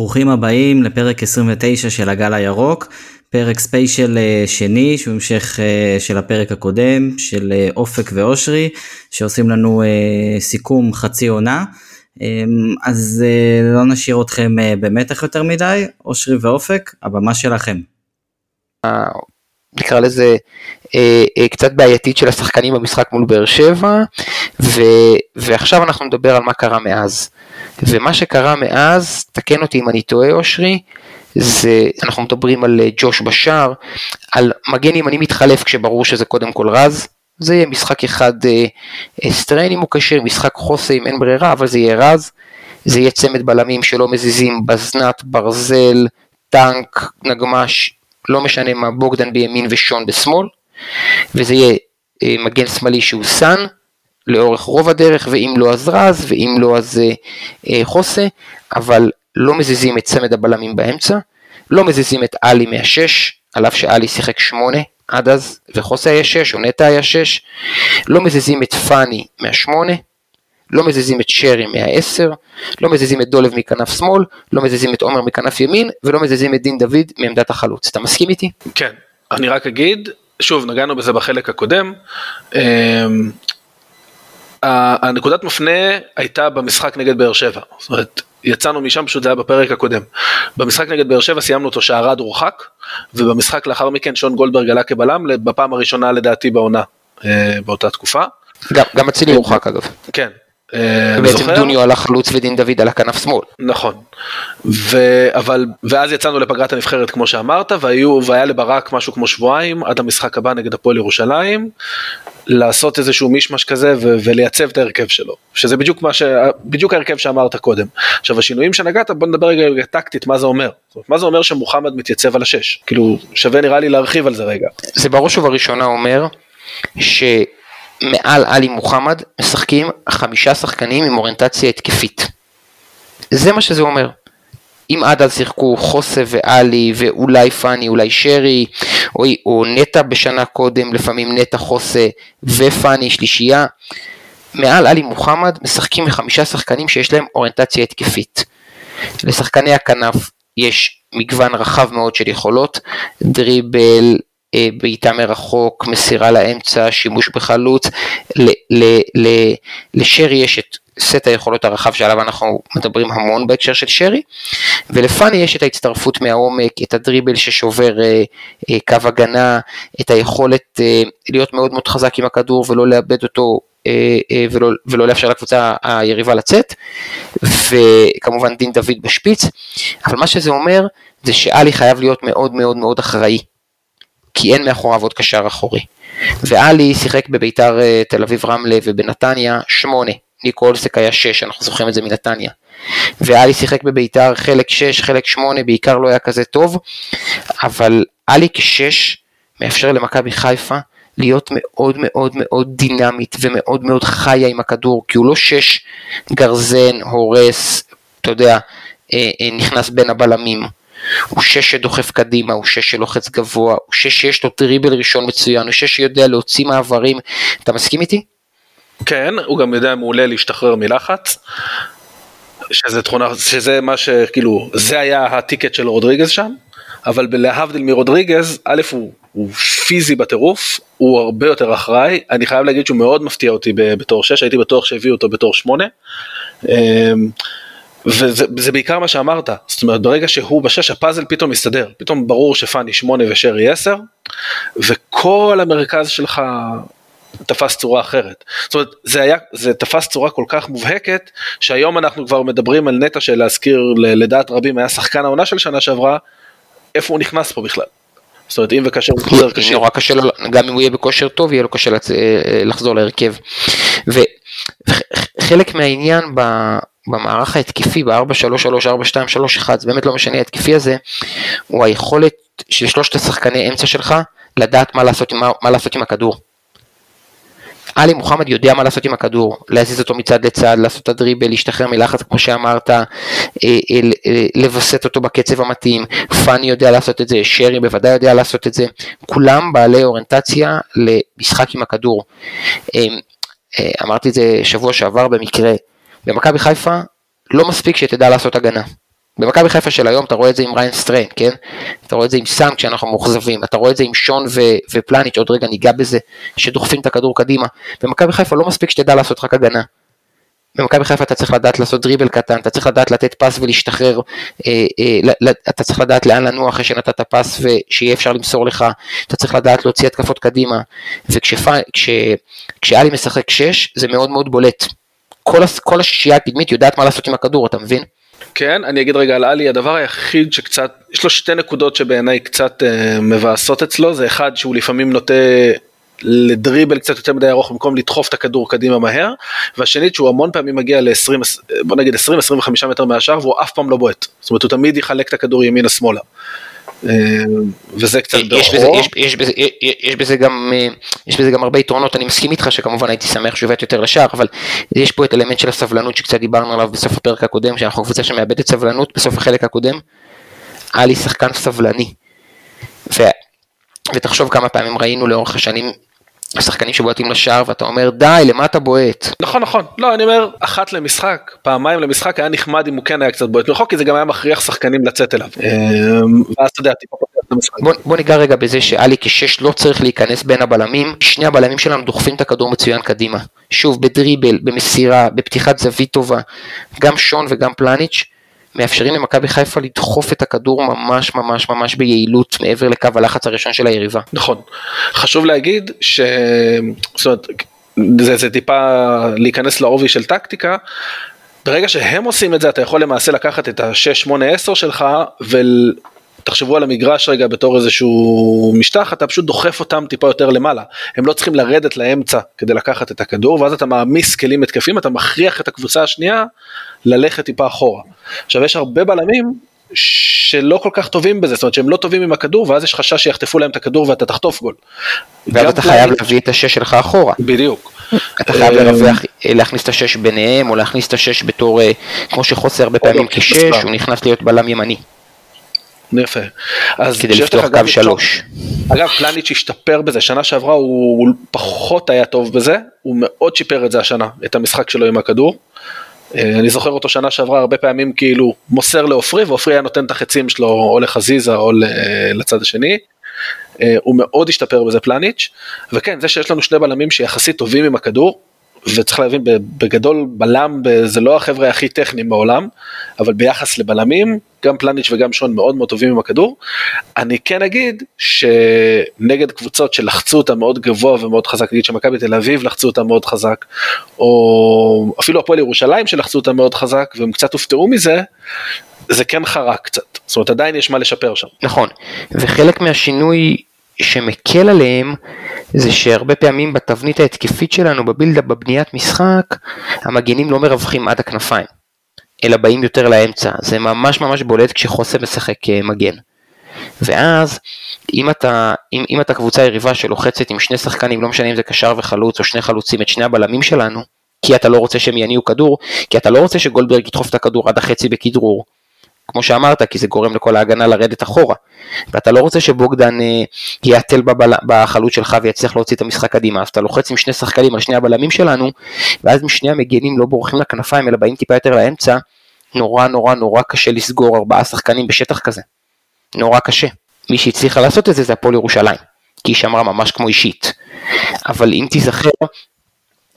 ברוכים הבאים לפרק 29 של הגל הירוק, פרק ספיישל אה, שני שהוא המשך אה, של הפרק הקודם של אה, אופק ואושרי שעושים לנו סיכום חצי עונה. אז לא נשאיר אתכם במתח יותר מדי, אושרי ואופק, הבמה שלכם. נקרא לזה אה, אה, קצת בעייתית של השחקנים במשחק מול באר שבע, ו, ועכשיו אנחנו נדבר על מה קרה מאז. ומה שקרה מאז, תקן אותי אם אני טועה אושרי, זה, אנחנו מדברים על אה, ג'וש בשאר, על מגן ימני מתחלף כשברור שזה קודם כל רז, זה יהיה משחק אחד אה, סטריין אם הוא קשר, משחק חוסה אם אין ברירה, אבל זה יהיה רז, זה יהיה צמד בלמים שלא מזיזים, בזנת, ברזל, טנק, נגמש, לא משנה מה, בוגדן בימין ושון בשמאל, וזה יהיה אה, מגן שמאלי שהוא סאן, לאורך רוב הדרך, ואם לא אז רז, ואם לא אז אה, אה, חוסה, אבל לא מזיזים את צמד הבלמים באמצע, לא מזיזים את עלי מהשש, על אף שעלי שיחק שמונה עד אז, וחוסה היה שש, או נטע היה שש, לא מזיזים את פאני מהשמונה, לא מזיזים את שרי מהעשר, לא מזיזים את דולב מכנף שמאל, לא מזיזים את עומר מכנף ימין, ולא מזיזים את דין דוד מעמדת החלוץ. אתה מסכים איתי? כן, אני רק אגיד, שוב, נגענו בזה בחלק הקודם, אמ, הנקודת מפנה הייתה במשחק נגד באר שבע, זאת אומרת, יצאנו משם, פשוט זה היה בפרק הקודם. במשחק נגד באר שבע סיימנו אותו שערד הורחק, ובמשחק לאחר מכן שון גולדברג עלה כבלם, בפעם הראשונה לדעתי בעונה, אה, באותה תקופה. גם, גם אצילי הורחק אגב. כן, אה, ובעצם דוניו על החלוץ ודין דוד על הכנף שמאל. נכון, ו... אבל, ואז יצאנו לפגרת הנבחרת כמו שאמרת, והיו, והיה לברק משהו כמו שבועיים עד המשחק הבא נגד הפועל ירושלים, לעשות איזשהו מישמש כזה ו... ולייצב את ההרכב שלו, שזה בדיוק, ש... בדיוק ההרכב שאמרת קודם. עכשיו השינויים שנגעת, בוא נדבר רגע טקטית מה זה אומר. מה זה אומר שמוחמד מתייצב על השש? כאילו שווה נראה לי להרחיב על זה רגע. זה בראש ובראשונה אומר ש... מעל עלי מוחמד משחקים חמישה שחקנים עם אוריינטציה התקפית. זה מה שזה אומר. אם עד אז שיחקו חוסה ועלי ואולי פאני, אולי שרי, או, או נטע בשנה קודם, לפעמים נטע חוסה ופאני שלישייה, מעל עלי מוחמד משחקים מחמישה שחקנים שיש להם אוריינטציה התקפית. לשחקני הכנף יש מגוון רחב מאוד של יכולות, דריבל, בעיטה מרחוק, מסירה לאמצע, שימוש בחלוץ, לשרי יש את סט היכולות הרחב שעליו אנחנו מדברים המון בהקשר של שרי, ולפאני יש את ההצטרפות מהעומק, את הדריבל ששובר אה, אה, קו הגנה, את היכולת להיות מאוד מאוד חזק עם הכדור ולא לאבד אותו ולא, ולא לאפשר לקבוצה היריבה לצאת, וכמובן דין דוד בשפיץ, אבל מה שזה אומר זה שאלי חייב להיות מאוד מאוד מאוד אחראי. כי אין מאחוריו עוד קשר אחורי. ואלי שיחק בביתר אה, תל אביב רמלה ובנתניה שמונה, ניקולסק היה שש, אנחנו זוכרים את זה מנתניה. ואלי שיחק בביתר חלק שש, חלק שמונה, בעיקר לא היה כזה טוב, אבל אלי כשש מאפשר למכבי חיפה להיות מאוד מאוד מאוד דינמית ומאוד מאוד חיה עם הכדור, כי הוא לא שש גרזן, הורס, אתה יודע, אה, אה, נכנס בין הבלמים. הוא שש שדוחף קדימה, הוא שש שלוחץ גבוה, הוא שש שיש לו טריבל ראשון מצוין, הוא שש שיודע להוציא מעברים, אתה מסכים איתי? כן, הוא גם יודע מעולה להשתחרר מלחץ. שזה תכונה, שזה מה שכאילו, זה היה הטיקט של רודריגז שם, אבל להבדיל מרודריגז, א' הוא, הוא פיזי בטירוף, הוא הרבה יותר אחראי, אני חייב להגיד שהוא מאוד מפתיע אותי בתור 6, הייתי בטוח שהביאו אותו בתור 8. וזה בעיקר מה שאמרת, זאת אומרת ברגע שהוא בשש הפאזל פתאום מסתדר, פתאום ברור שפאני שמונה ושרי עשר, וכל המרכז שלך תפס צורה אחרת. זאת אומרת זה היה, זה תפס צורה כל כך מובהקת, שהיום אנחנו כבר מדברים על נטע שלהזכיר לדעת רבים היה שחקן העונה של שנה שעברה, איפה הוא נכנס פה בכלל. זאת אומרת אם וכאשר הוא חוזר קשה. נורא קשה לו, גם אם הוא יהיה בכושר טוב יהיה לו קשה לחזור להרכב. וחלק מהעניין. במערך ההתקפי, ב-4-3-3, 4-2-3-1, זה באמת לא משנה, ההתקפי הזה, הוא היכולת של שלושת השחקני אמצע שלך לדעת מה לעשות, מה, מה לעשות עם הכדור. עלי מוחמד יודע מה לעשות עם הכדור, להזיז אותו מצד לצד, לעשות את הדריבל, להשתחרר מלחץ כמו שאמרת, אה, אה, אה, לווסת אותו בקצב המתאים, פאני יודע לעשות את זה, שרי בוודאי יודע לעשות את זה, כולם בעלי אוריינטציה למשחק עם הכדור. אמרתי את זה שבוע שעבר במקרה, במכבי חיפה לא מספיק שתדע לעשות הגנה. במכבי חיפה של היום אתה רואה את זה עם ריין סטריין, כן? אתה רואה את זה עם סאם כשאנחנו מאוכזבים, אתה רואה את זה עם שון ו- ופלניץ', עוד רגע ניגע בזה, שדוחפים את הכדור קדימה. במכבי חיפה לא מספיק שתדע לעשות רק הגנה. במכבי חיפה אתה צריך לדעת לעשות דריבל קטן, אתה צריך לדעת לתת פס ולהשתחרר, אה, אה, אתה צריך לדעת לאן לנוע אחרי שנתת פס ושיהיה אפשר למסור לך, אתה צריך לדעת להוציא התקפות קדימה, וכשאלי משחק 6 זה מאוד מאוד בולט. כל, כל השישייה הקדמית יודעת מה לעשות עם הכדור, אתה מבין? כן, אני אגיד רגע על עלי, הדבר היחיד שקצת, יש לו שתי נקודות שבעיניי קצת אה, מבאסות אצלו, זה אחד שהוא לפעמים נוטה לדריבל קצת יותר מדי ארוך במקום לדחוף את הכדור קדימה מהר, והשנית שהוא המון פעמים מגיע ל-20, בוא נגיד 20-25 מטר מהשאר והוא אף פעם לא בועט, זאת אומרת הוא תמיד יחלק את הכדור ימינה שמאלה. אה, וזה קצת יש בזה, יש, יש, בזה, יש, בזה גם, אה, יש בזה גם הרבה יתרונות, אני מסכים איתך שכמובן הייתי שמח שהוא יבט יותר לשער, אבל יש פה את אלמנט של הסבלנות שקצת דיברנו עליו בסוף הפרק הקודם, שאנחנו קבוצה שמאבדת סבלנות בסוף החלק הקודם, היה לי שחקן סבלני. ו, ותחשוב כמה פעמים ראינו לאורך השנים השחקנים שבועטים לשער ואתה אומר די למה אתה בועט. נכון נכון לא אני אומר אחת למשחק פעמיים למשחק היה נחמד אם הוא כן היה קצת בועט מרחוק כי זה גם היה מכריח שחקנים לצאת אליו. אמ, ואז אתה יודע טיפה פותח את המשחק. בוא, בוא ניגע רגע בזה שאלי כשש לא צריך להיכנס בין הבלמים שני הבלמים שלנו דוחפים את הכדור מצוין קדימה. שוב בדריבל במסירה בפתיחת זווית טובה גם שון וגם פלניץ'. מאפשרים למכבי חיפה לדחוף את הכדור ממש ממש ממש ביעילות מעבר לקו הלחץ הראשון של היריבה. נכון. חשוב להגיד ש... זאת אומרת, זה, זה טיפה להיכנס לעובי של טקטיקה. ברגע שהם עושים את זה אתה יכול למעשה לקחת את ה-6, 8, 10 שלך ול... תחשבו על המגרש רגע בתור איזשהו משטח, אתה פשוט דוחף אותם טיפה יותר למעלה. הם לא צריכים לרדת לאמצע כדי לקחת את הכדור, ואז אתה מעמיס כלים התקפים, אתה מכריח את הקבוצה השנייה ללכת טיפה אחורה. עכשיו יש הרבה בלמים שלא כל כך טובים בזה, זאת אומרת שהם לא טובים עם הכדור, ואז יש חשש שיחטפו להם את הכדור ואתה תחטוף גול. ואז אתה חייב להביא את השש שלך אחורה. בדיוק. אתה חייב אה, לרווח, אה, להכניס את השש ביניהם, או להכניס את השש בתור, אה, כמו שחוסר הרבה פעמים כשש, הוא נכנס להיות בלם ימני. יפה. אז כדי לפתוח קו שלוש. אגב, פלניץ' השתפר בזה, שנה שעברה הוא, הוא פחות היה טוב בזה, הוא מאוד שיפר את זה השנה, את המשחק שלו עם הכדור. אה, אני זוכר אותו שנה שעברה הרבה פעמים כאילו מוסר לעופרי ועופרי היה נותן את החצים שלו או לחזיזה או לצד השני. אה, הוא מאוד השתפר בזה פלניץ' וכן זה שיש לנו שני בלמים שיחסית טובים עם הכדור וצריך להבין בגדול בלם זה לא החבר'ה הכי טכניים בעולם, אבל ביחס לבלמים, גם פלניץ' וגם שון מאוד מאוד טובים עם הכדור. אני כן אגיד שנגד קבוצות שלחצו אותה מאוד גבוה ומאוד חזק, נגיד שמכבי תל אביב לחצו אותה מאוד חזק, או אפילו הפועל ירושלים שלחצו אותה מאוד חזק, והם קצת הופתעו מזה, זה כן חרק קצת, זאת אומרת עדיין יש מה לשפר שם. נכון, וחלק מהשינוי שמקל עליהם זה שהרבה פעמים בתבנית ההתקפית שלנו בבילדה בבניית משחק המגנים לא מרווחים עד הכנפיים אלא באים יותר לאמצע. זה ממש ממש בולט כשחוסה משחק אה, מגן. ואז אם אתה, אם, אם אתה קבוצה יריבה שלוחצת עם שני שחקנים לא משנה אם זה קשר וחלוץ או שני חלוצים את שני הבלמים שלנו כי אתה לא רוצה שהם יניעו כדור כי אתה לא רוצה שגולדברג ידחוף את הכדור עד החצי בכדרור כמו שאמרת, כי זה גורם לכל ההגנה לרדת אחורה. ואתה לא רוצה שבוגדן אה, יעטל בחלוץ שלך ויצליח להוציא את המשחק קדימה, אז אתה לוחץ עם שני שחקנים על שני הבלמים שלנו, ואז אם שני המגנים לא בורחים לכנפיים אלא באים טיפה יותר לאמצע, נורא נורא נורא קשה לסגור ארבעה שחקנים בשטח כזה. נורא קשה. מי שהצליחה לעשות את זה זה הפועל ירושלים, כי היא שמרה ממש כמו אישית. אבל אם תיזכר,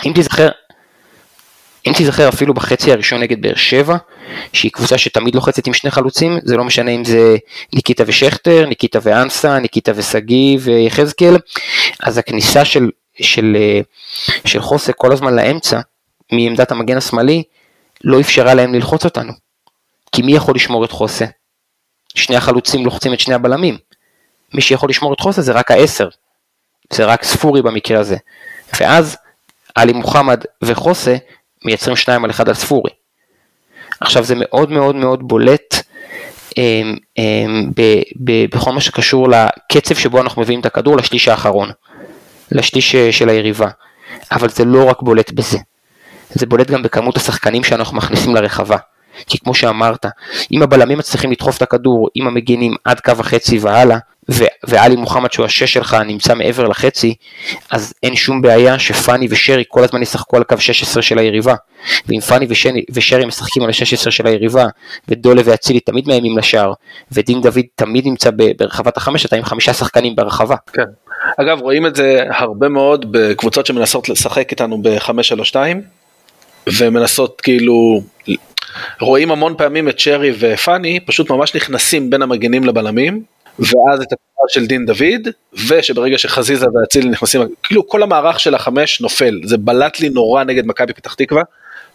אם תיזכר, אם תיזכר אפילו בחצי הראשון נגד באר שבע, שהיא קבוצה שתמיד לוחצת עם שני חלוצים, זה לא משנה אם זה ניקיטה ושכטר, ניקיטה ואנסה, ניקיטה ושגיא ויחזקאל, אז הכניסה של, של, של חוסה כל הזמן לאמצע, מעמדת המגן השמאלי, לא אפשרה להם ללחוץ אותנו. כי מי יכול לשמור את חוסה? שני החלוצים לוחצים את שני הבלמים. מי שיכול לשמור את חוסה זה רק העשר. זה רק ספורי במקרה הזה. ואז עלי מוחמד וחוסה מייצרים שניים על אחד על ספורי. עכשיו זה מאוד מאוד מאוד בולט הם, הם, ב, ב, בכל מה שקשור לקצב שבו אנחנו מביאים את הכדור לשליש האחרון, לשליש של היריבה, אבל זה לא רק בולט בזה, זה בולט גם בכמות השחקנים שאנחנו מכניסים לרחבה. כי כמו שאמרת, אם הבלמים מצליחים לדחוף את הכדור, אם המגינים עד קו החצי והלאה, ועלי מוחמד שהוא השש שלך נמצא מעבר לחצי, אז אין שום בעיה שפאני ושרי כל הזמן ישחקו על קו 16 של היריבה. ואם פאני ושני, ושרי משחקים על ה-16 של היריבה, ודולה ואצילי תמיד מאיימים לשער, ודין דוד תמיד נמצא ברחבת החמש, אתה עם חמישה שחקנים ברחבה. כן. אגב, רואים את זה הרבה מאוד בקבוצות שמנסות לשחק איתנו ב-5-3-2, ומנסות כאילו, רואים המון פעמים את שרי ופאני, פשוט ממש נכנסים בין המגנים לבלמים, ואז את התנועה של דין דוד, ושברגע שחזיזה ואצילי נכנסים, כאילו כל המערך של החמש נופל, זה בלט לי נורא נגד מכבי פתח תקווה,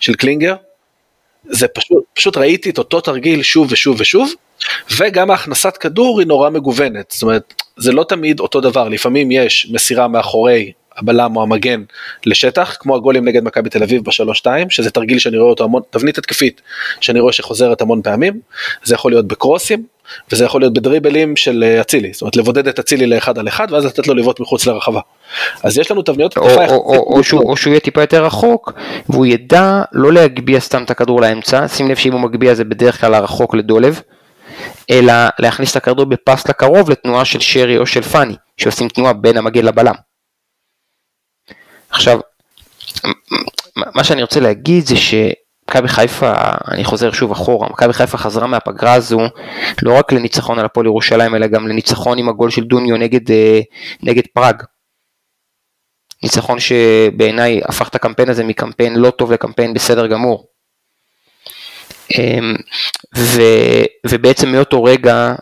של קלינגר, זה פשוט, פשוט ראיתי את אותו תרגיל שוב ושוב ושוב, וגם ההכנסת כדור היא נורא מגוונת, זאת אומרת, זה לא תמיד אותו דבר, לפעמים יש מסירה מאחורי הבלם או המגן לשטח, כמו הגולים נגד מכבי תל אביב בשלוש שתיים, שזה תרגיל שאני רואה אותו המון, תבנית התקפית, שאני רואה שחוזרת המון פעמים, זה יכול להיות בקרוסים, וזה יכול להיות בדריבלים של אה, אצילי, זאת אומרת לבודד את אצילי לאחד על אחד ואז לתת לו לבעוט מחוץ לרחבה. אז יש לנו תבניות או, או, או, או, שהוא, או שהוא יהיה טיפה יותר רחוק והוא ידע לא להגביה סתם את הכדור לאמצע, שים לב שאם הוא מגביה זה בדרך כלל הרחוק לדולב, אלא להכניס את הכדור בפס לקרוב לתנועה של שרי או של פאני, שעושים תנועה בין המגן לבלם. עכשיו, מה שאני רוצה להגיד זה ש... מכבי חיפה, אני חוזר שוב אחורה, מכבי חיפה חזרה מהפגרה הזו לא רק לניצחון על הפועל ירושלים, אלא גם לניצחון עם הגול של דוניו נגד, אה, נגד פראג. ניצחון שבעיניי הפך את הקמפיין הזה מקמפיין לא טוב לקמפיין בסדר גמור. אמ, ו, ובעצם מאותו רגע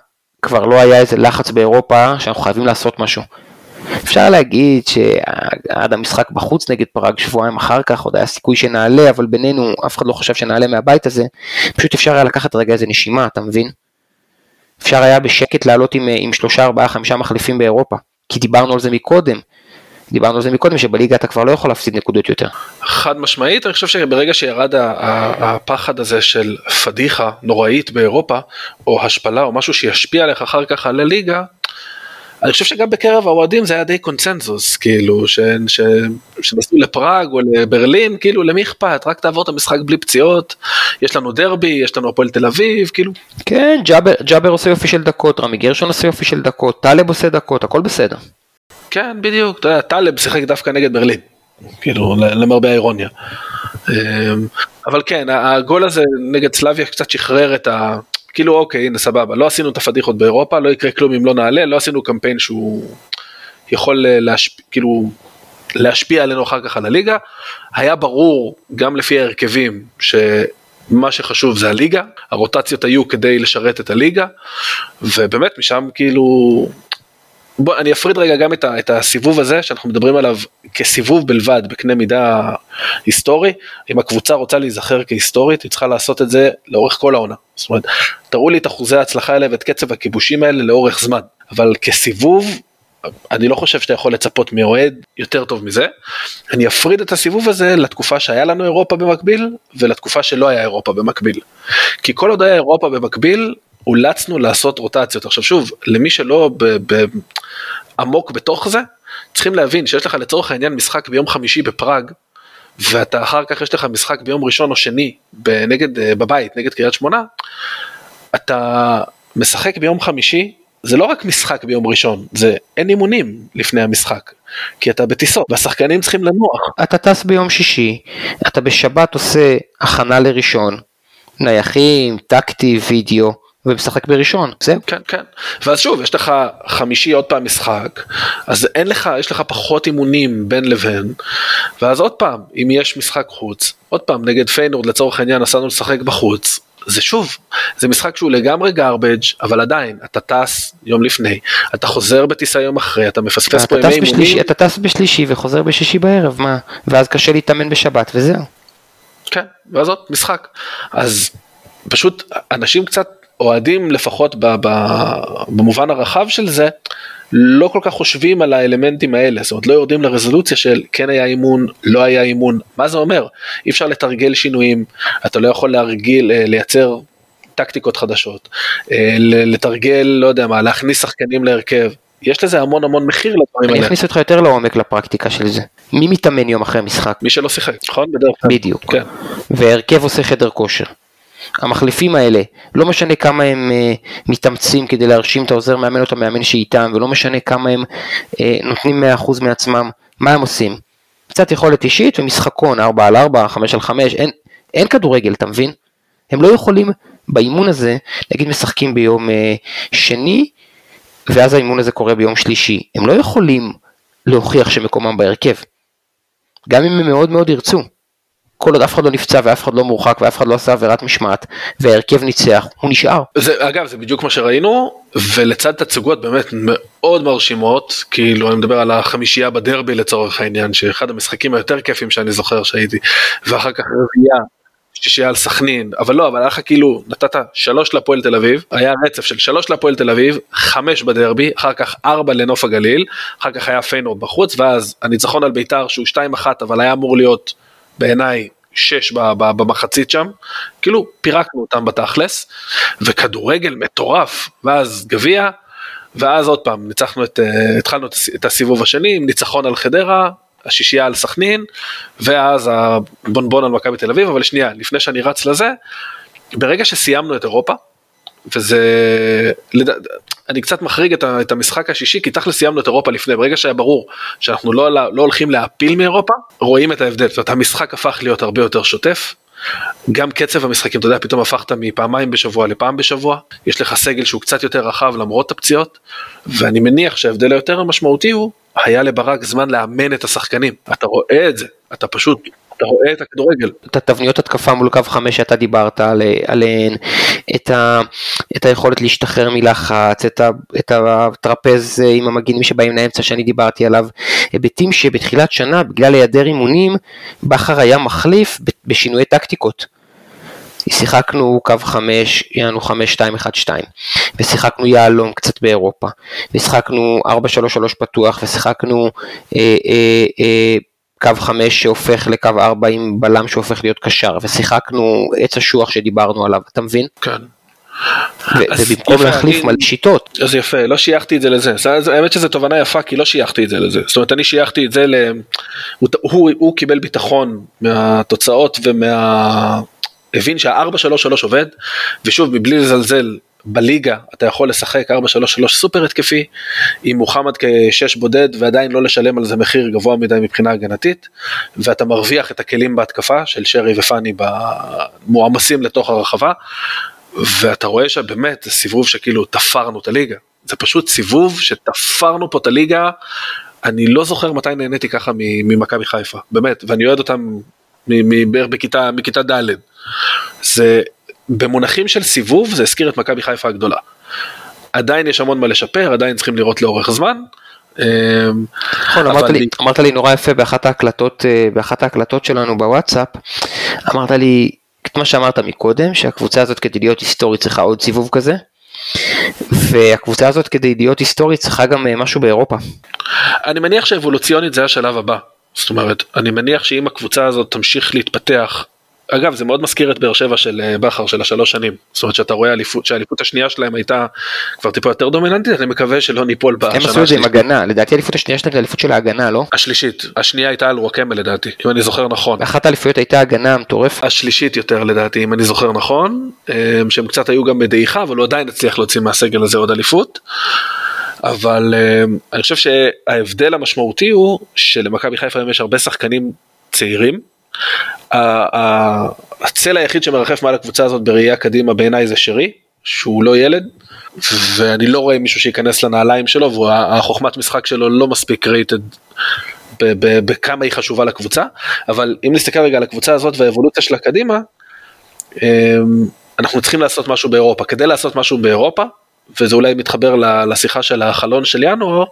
כבר לא היה איזה לחץ באירופה שאנחנו חייבים לעשות משהו. אפשר להגיד שעד המשחק בחוץ נגד פראג שבועיים אחר כך עוד היה סיכוי שנעלה, אבל בינינו אף אחד לא חשב שנעלה מהבית הזה, פשוט אפשר היה לקחת רגע איזה נשימה, אתה מבין? אפשר היה בשקט לעלות עם, עם שלושה, ארבעה, חמישה מחליפים באירופה, כי דיברנו על זה מקודם. דיברנו על זה מקודם שבליגה אתה כבר לא יכול להפסיד נקודות יותר. חד משמעית, אני חושב שברגע שירד הפחד הזה של פדיחה נוראית באירופה, או השפלה או משהו שישפיע עליך אחר כך על הליגה, אני חושב שגם בקרב האוהדים זה היה די קונצנזוס, כאילו, ש, ש, שנסעו לפראג או לברלין, כאילו, למי אכפת? רק תעבור את המשחק בלי פציעות, יש לנו דרבי, יש לנו הפועל תל אביב, כאילו. כן, ג'אבר, ג'אבר עושה יופי של דקות, רמי גרשון עושה יופי של דקות, טלב עושה דקות, הכל בסדר. כן, בדיוק, אתה יודע, טלב שיחק דווקא נגד ברלין, כאילו, למרבה האירוניה. אמ, אבל כן, הגול הזה נגד סלאביה קצת שחרר את ה... כאילו אוקיי הנה סבבה לא עשינו את הפדיחות באירופה לא יקרה כלום אם לא נעלה לא עשינו קמפיין שהוא יכול אה, להשפיע כאילו להשפיע עלינו אחר כך על הליגה. היה ברור גם לפי ההרכבים שמה שחשוב זה הליגה הרוטציות היו כדי לשרת את הליגה ובאמת משם כאילו בוא אני אפריד רגע גם את, ה, את הסיבוב הזה שאנחנו מדברים עליו כסיבוב בלבד בקנה מידה היסטורי אם הקבוצה רוצה להיזכר כהיסטורית היא צריכה לעשות את זה לאורך כל העונה זאת אומרת תראו לי את אחוזי ההצלחה האלה ואת קצב הכיבושים האלה לאורך זמן אבל כסיבוב אני לא חושב שאתה יכול לצפות מאוהד יותר טוב מזה. אני אפריד את הסיבוב הזה לתקופה שהיה לנו אירופה במקביל ולתקופה שלא היה אירופה במקביל. כי כל עוד היה אירופה במקביל אולצנו לעשות רוטציות. עכשיו שוב, למי שלא ב, ב, עמוק בתוך זה, צריכים להבין שיש לך לצורך העניין משחק ביום חמישי בפראג, ואתה אחר כך יש לך משחק ביום ראשון או שני נגד, אה, בבית נגד קריית שמונה, אתה משחק ביום חמישי, זה לא רק משחק ביום ראשון, זה אין אימונים לפני המשחק, כי אתה בטיסות, והשחקנים צריכים לנוח. אתה טס ביום שישי, אתה בשבת עושה הכנה לראשון, נייחים, טקטי, וידאו, ומשחק בראשון, זהו. כן, כן. ואז שוב, יש לך חמישי עוד פעם משחק, אז אין לך, יש לך פחות אימונים בין לבין, ואז עוד פעם, אם יש משחק חוץ, עוד פעם, נגד פיינורד לצורך העניין נסענו לשחק בחוץ, זה שוב, זה משחק שהוא לגמרי garbage, אבל עדיין, אתה טס יום לפני, אתה חוזר בטיסה יום אחרי, אתה מפספס פה ימי אימונים. אתה טס בשלישי וחוזר בשישי בערב, מה? ואז קשה להתאמן בשבת וזהו. כן, ואז עוד משחק. אז פשוט אנשים קצת אוהדים לפחות במובן הרחב של זה, לא כל כך חושבים על האלמנטים האלה, זאת אומרת לא יורדים לרזולוציה של כן היה אימון, לא היה אימון, מה זה אומר? אי אפשר לתרגל שינויים, אתה לא יכול להרגיל, אה, לייצר טקטיקות חדשות, אה, לתרגל, לא יודע מה, להכניס שחקנים להרכב, יש לזה המון המון מחיר לדברים האלה. אני אכניס אותך יותר לעומק לפרקטיקה של זה. מי מתאמן יום אחרי משחק? מי שלא שיחק, נכון? בדרך כלל. בדיוק. כן. והרכב עושה חדר כושר. המחליפים האלה, לא משנה כמה הם uh, מתאמצים כדי להרשים את העוזר מאמן או את המאמן שאיתם, ולא משנה כמה הם uh, נותנים 100% מעצמם, מה הם עושים? קצת יכולת אישית ומשחקון 4 על 4, 5 על 5, אין, אין כדורגל, אתה מבין? הם לא יכולים באימון הזה, נגיד משחקים ביום אה, שני, ואז האימון הזה קורה ביום שלישי, הם לא יכולים להוכיח שמקומם בהרכב, גם אם הם מאוד מאוד ירצו. כל עוד אף אחד לא נפצע ואף אחד לא מורחק ואף אחד לא עשה עבירת משמעת וההרכב ניצח, הוא נשאר. זה, אגב, זה בדיוק מה שראינו, ולצד תצוגות באמת מאוד מרשימות, כאילו אני מדבר על החמישייה בדרבי לצורך העניין, שאחד המשחקים היותר כיפים שאני זוכר שהייתי, ואחר כך רביעייה. שישייה על סכנין, אבל לא, אבל היה לך כאילו, נתת שלוש לפועל תל אביב, היה רצף של שלוש לפועל תל אביב, חמש בדרבי, אחר כך ארבע לנוף הגליל, אחר כך היה פיינורד בחוץ, ואז הניצחון על ביתר שהוא שתיים אחת, אבל היה אמור להיות בעיניי שש במחצית שם, כאילו פירקנו אותם בתכלס, וכדורגל מטורף, ואז גביע, ואז עוד פעם ניצחנו את, אה, התחלנו את הסיבוב השני עם ניצחון על חדרה, השישייה על סכנין, ואז הבונבון על מכבי תל אביב, אבל שנייה, לפני שאני רץ לזה, ברגע שסיימנו את אירופה, וזה, אני קצת מחריג את המשחק השישי, כי תכל'ס סיימנו את אירופה לפני, ברגע שהיה ברור שאנחנו לא, לא הולכים להפיל מאירופה, רואים את ההבדל, זאת אומרת המשחק הפך להיות הרבה יותר שוטף, גם קצב המשחקים, אתה יודע, פתאום הפכת מפעמיים בשבוע לפעם בשבוע, יש לך סגל שהוא קצת יותר רחב למרות הפציעות, ואני מניח שההבדל היותר המשמעותי הוא, היה לברק זמן לאמן את השחקנים, אתה רואה את זה, אתה פשוט אתה רואה את הכדורגל. את התבניות התקפה מול קו חמש שאתה דיברת עליהן, את, ה, את היכולת להשתחרר מלחץ, את, ה, את הטרפז עם המגינים שבאים לאמצע שאני דיברתי עליו, היבטים שבתחילת שנה בגלל היעדר אימונים, בכר היה מחליף בשינויי טקטיקות. שיחקנו קו 5, יהיה לנו 5-2-1-2, ושיחקנו יהלום קצת באירופה, ושיחקנו 4-3-3 פתוח, ושיחקנו אה, אה, אה, קו 5 שהופך לקו 4 עם בלם שהופך להיות קשר, ושיחקנו עץ אשוח שדיברנו עליו, אתה מבין? כן. ובמקום להחליף מלא שיטות. אז יפה, לא שייכתי את זה לזה. האמת שזו תובנה יפה כי לא שייכתי את זה לזה. זאת אומרת אני שייכתי את זה ל... הוא קיבל ביטחון מהתוצאות ומה... הבין שה-4-3-3 עובד, ושוב מבלי לזלזל בליגה אתה יכול לשחק 4-3-3 סופר התקפי עם מוחמד כשש בודד ועדיין לא לשלם על זה מחיר גבוה מדי מבחינה הגנתית ואתה מרוויח את הכלים בהתקפה של שרי ופאני מועמסים לתוך הרחבה ואתה רואה שבאמת זה סיבוב שכאילו תפרנו את הליגה. זה פשוט סיבוב שתפרנו פה את הליגה. אני לא זוכר מתי נהניתי ככה ממכבי חיפה באמת ואני אוהד אותם בערך מכיתה ד' זה במונחים של סיבוב זה הזכיר את מכבי חיפה הגדולה. עדיין יש המון מה לשפר, עדיין צריכים לראות לאורך זמן. אמ, נכון, אמרת, לי, אמרת לי נורא יפה באחת ההקלטות, אה, באחת ההקלטות שלנו בוואטסאפ, אמרת לי את מה שאמרת מקודם, שהקבוצה הזאת כדי להיות היסטורית צריכה עוד סיבוב כזה, והקבוצה הזאת כדי להיות היסטורית צריכה גם אה, משהו באירופה. אני מניח שאבולוציונית זה השלב הבא, זאת אומרת, אני מניח שאם הקבוצה הזאת תמשיך להתפתח אגב זה מאוד מזכיר את באר שבע של אה, בכר של השלוש שנים זאת אומרת שאתה רואה אליפות שהאליפות השנייה שלהם הייתה כבר טיפה יותר דומיננטית אני מקווה שלא ניפול בשנה השלישית. הם עשו את זה עם הגנה לדעתי האליפות השנייה שלהם זה אליפות של ההגנה לא? השלישית השנייה הייתה על וואקמה לדעתי אם אני זוכר נכון. אחת האליפויות הייתה הגנה מטורפת. השלישית יותר לדעתי אם אני זוכר נכון אה, שהם קצת היו גם בדעיכה אבל הוא עדיין הצליח להוציא מהסגל הזה עוד אליפות. אבל אה, אני חושב שההבדל המשמעותי הוא שלמכבי חיפה יש הרבה שחקנים צעירים הצל היחיד שמרחף מעל הקבוצה הזאת בראייה קדימה בעיניי זה שרי, שהוא לא ילד, ואני לא רואה מישהו שייכנס לנעליים שלו, והחוכמת משחק שלו לא מספיק רייטד בכמה היא חשובה לקבוצה, אבל אם נסתכל רגע על הקבוצה הזאת והאבולוציה שלה קדימה, אמ, אנחנו צריכים לעשות משהו באירופה. כדי לעשות משהו באירופה, וזה אולי מתחבר לשיחה של החלון של ינואר,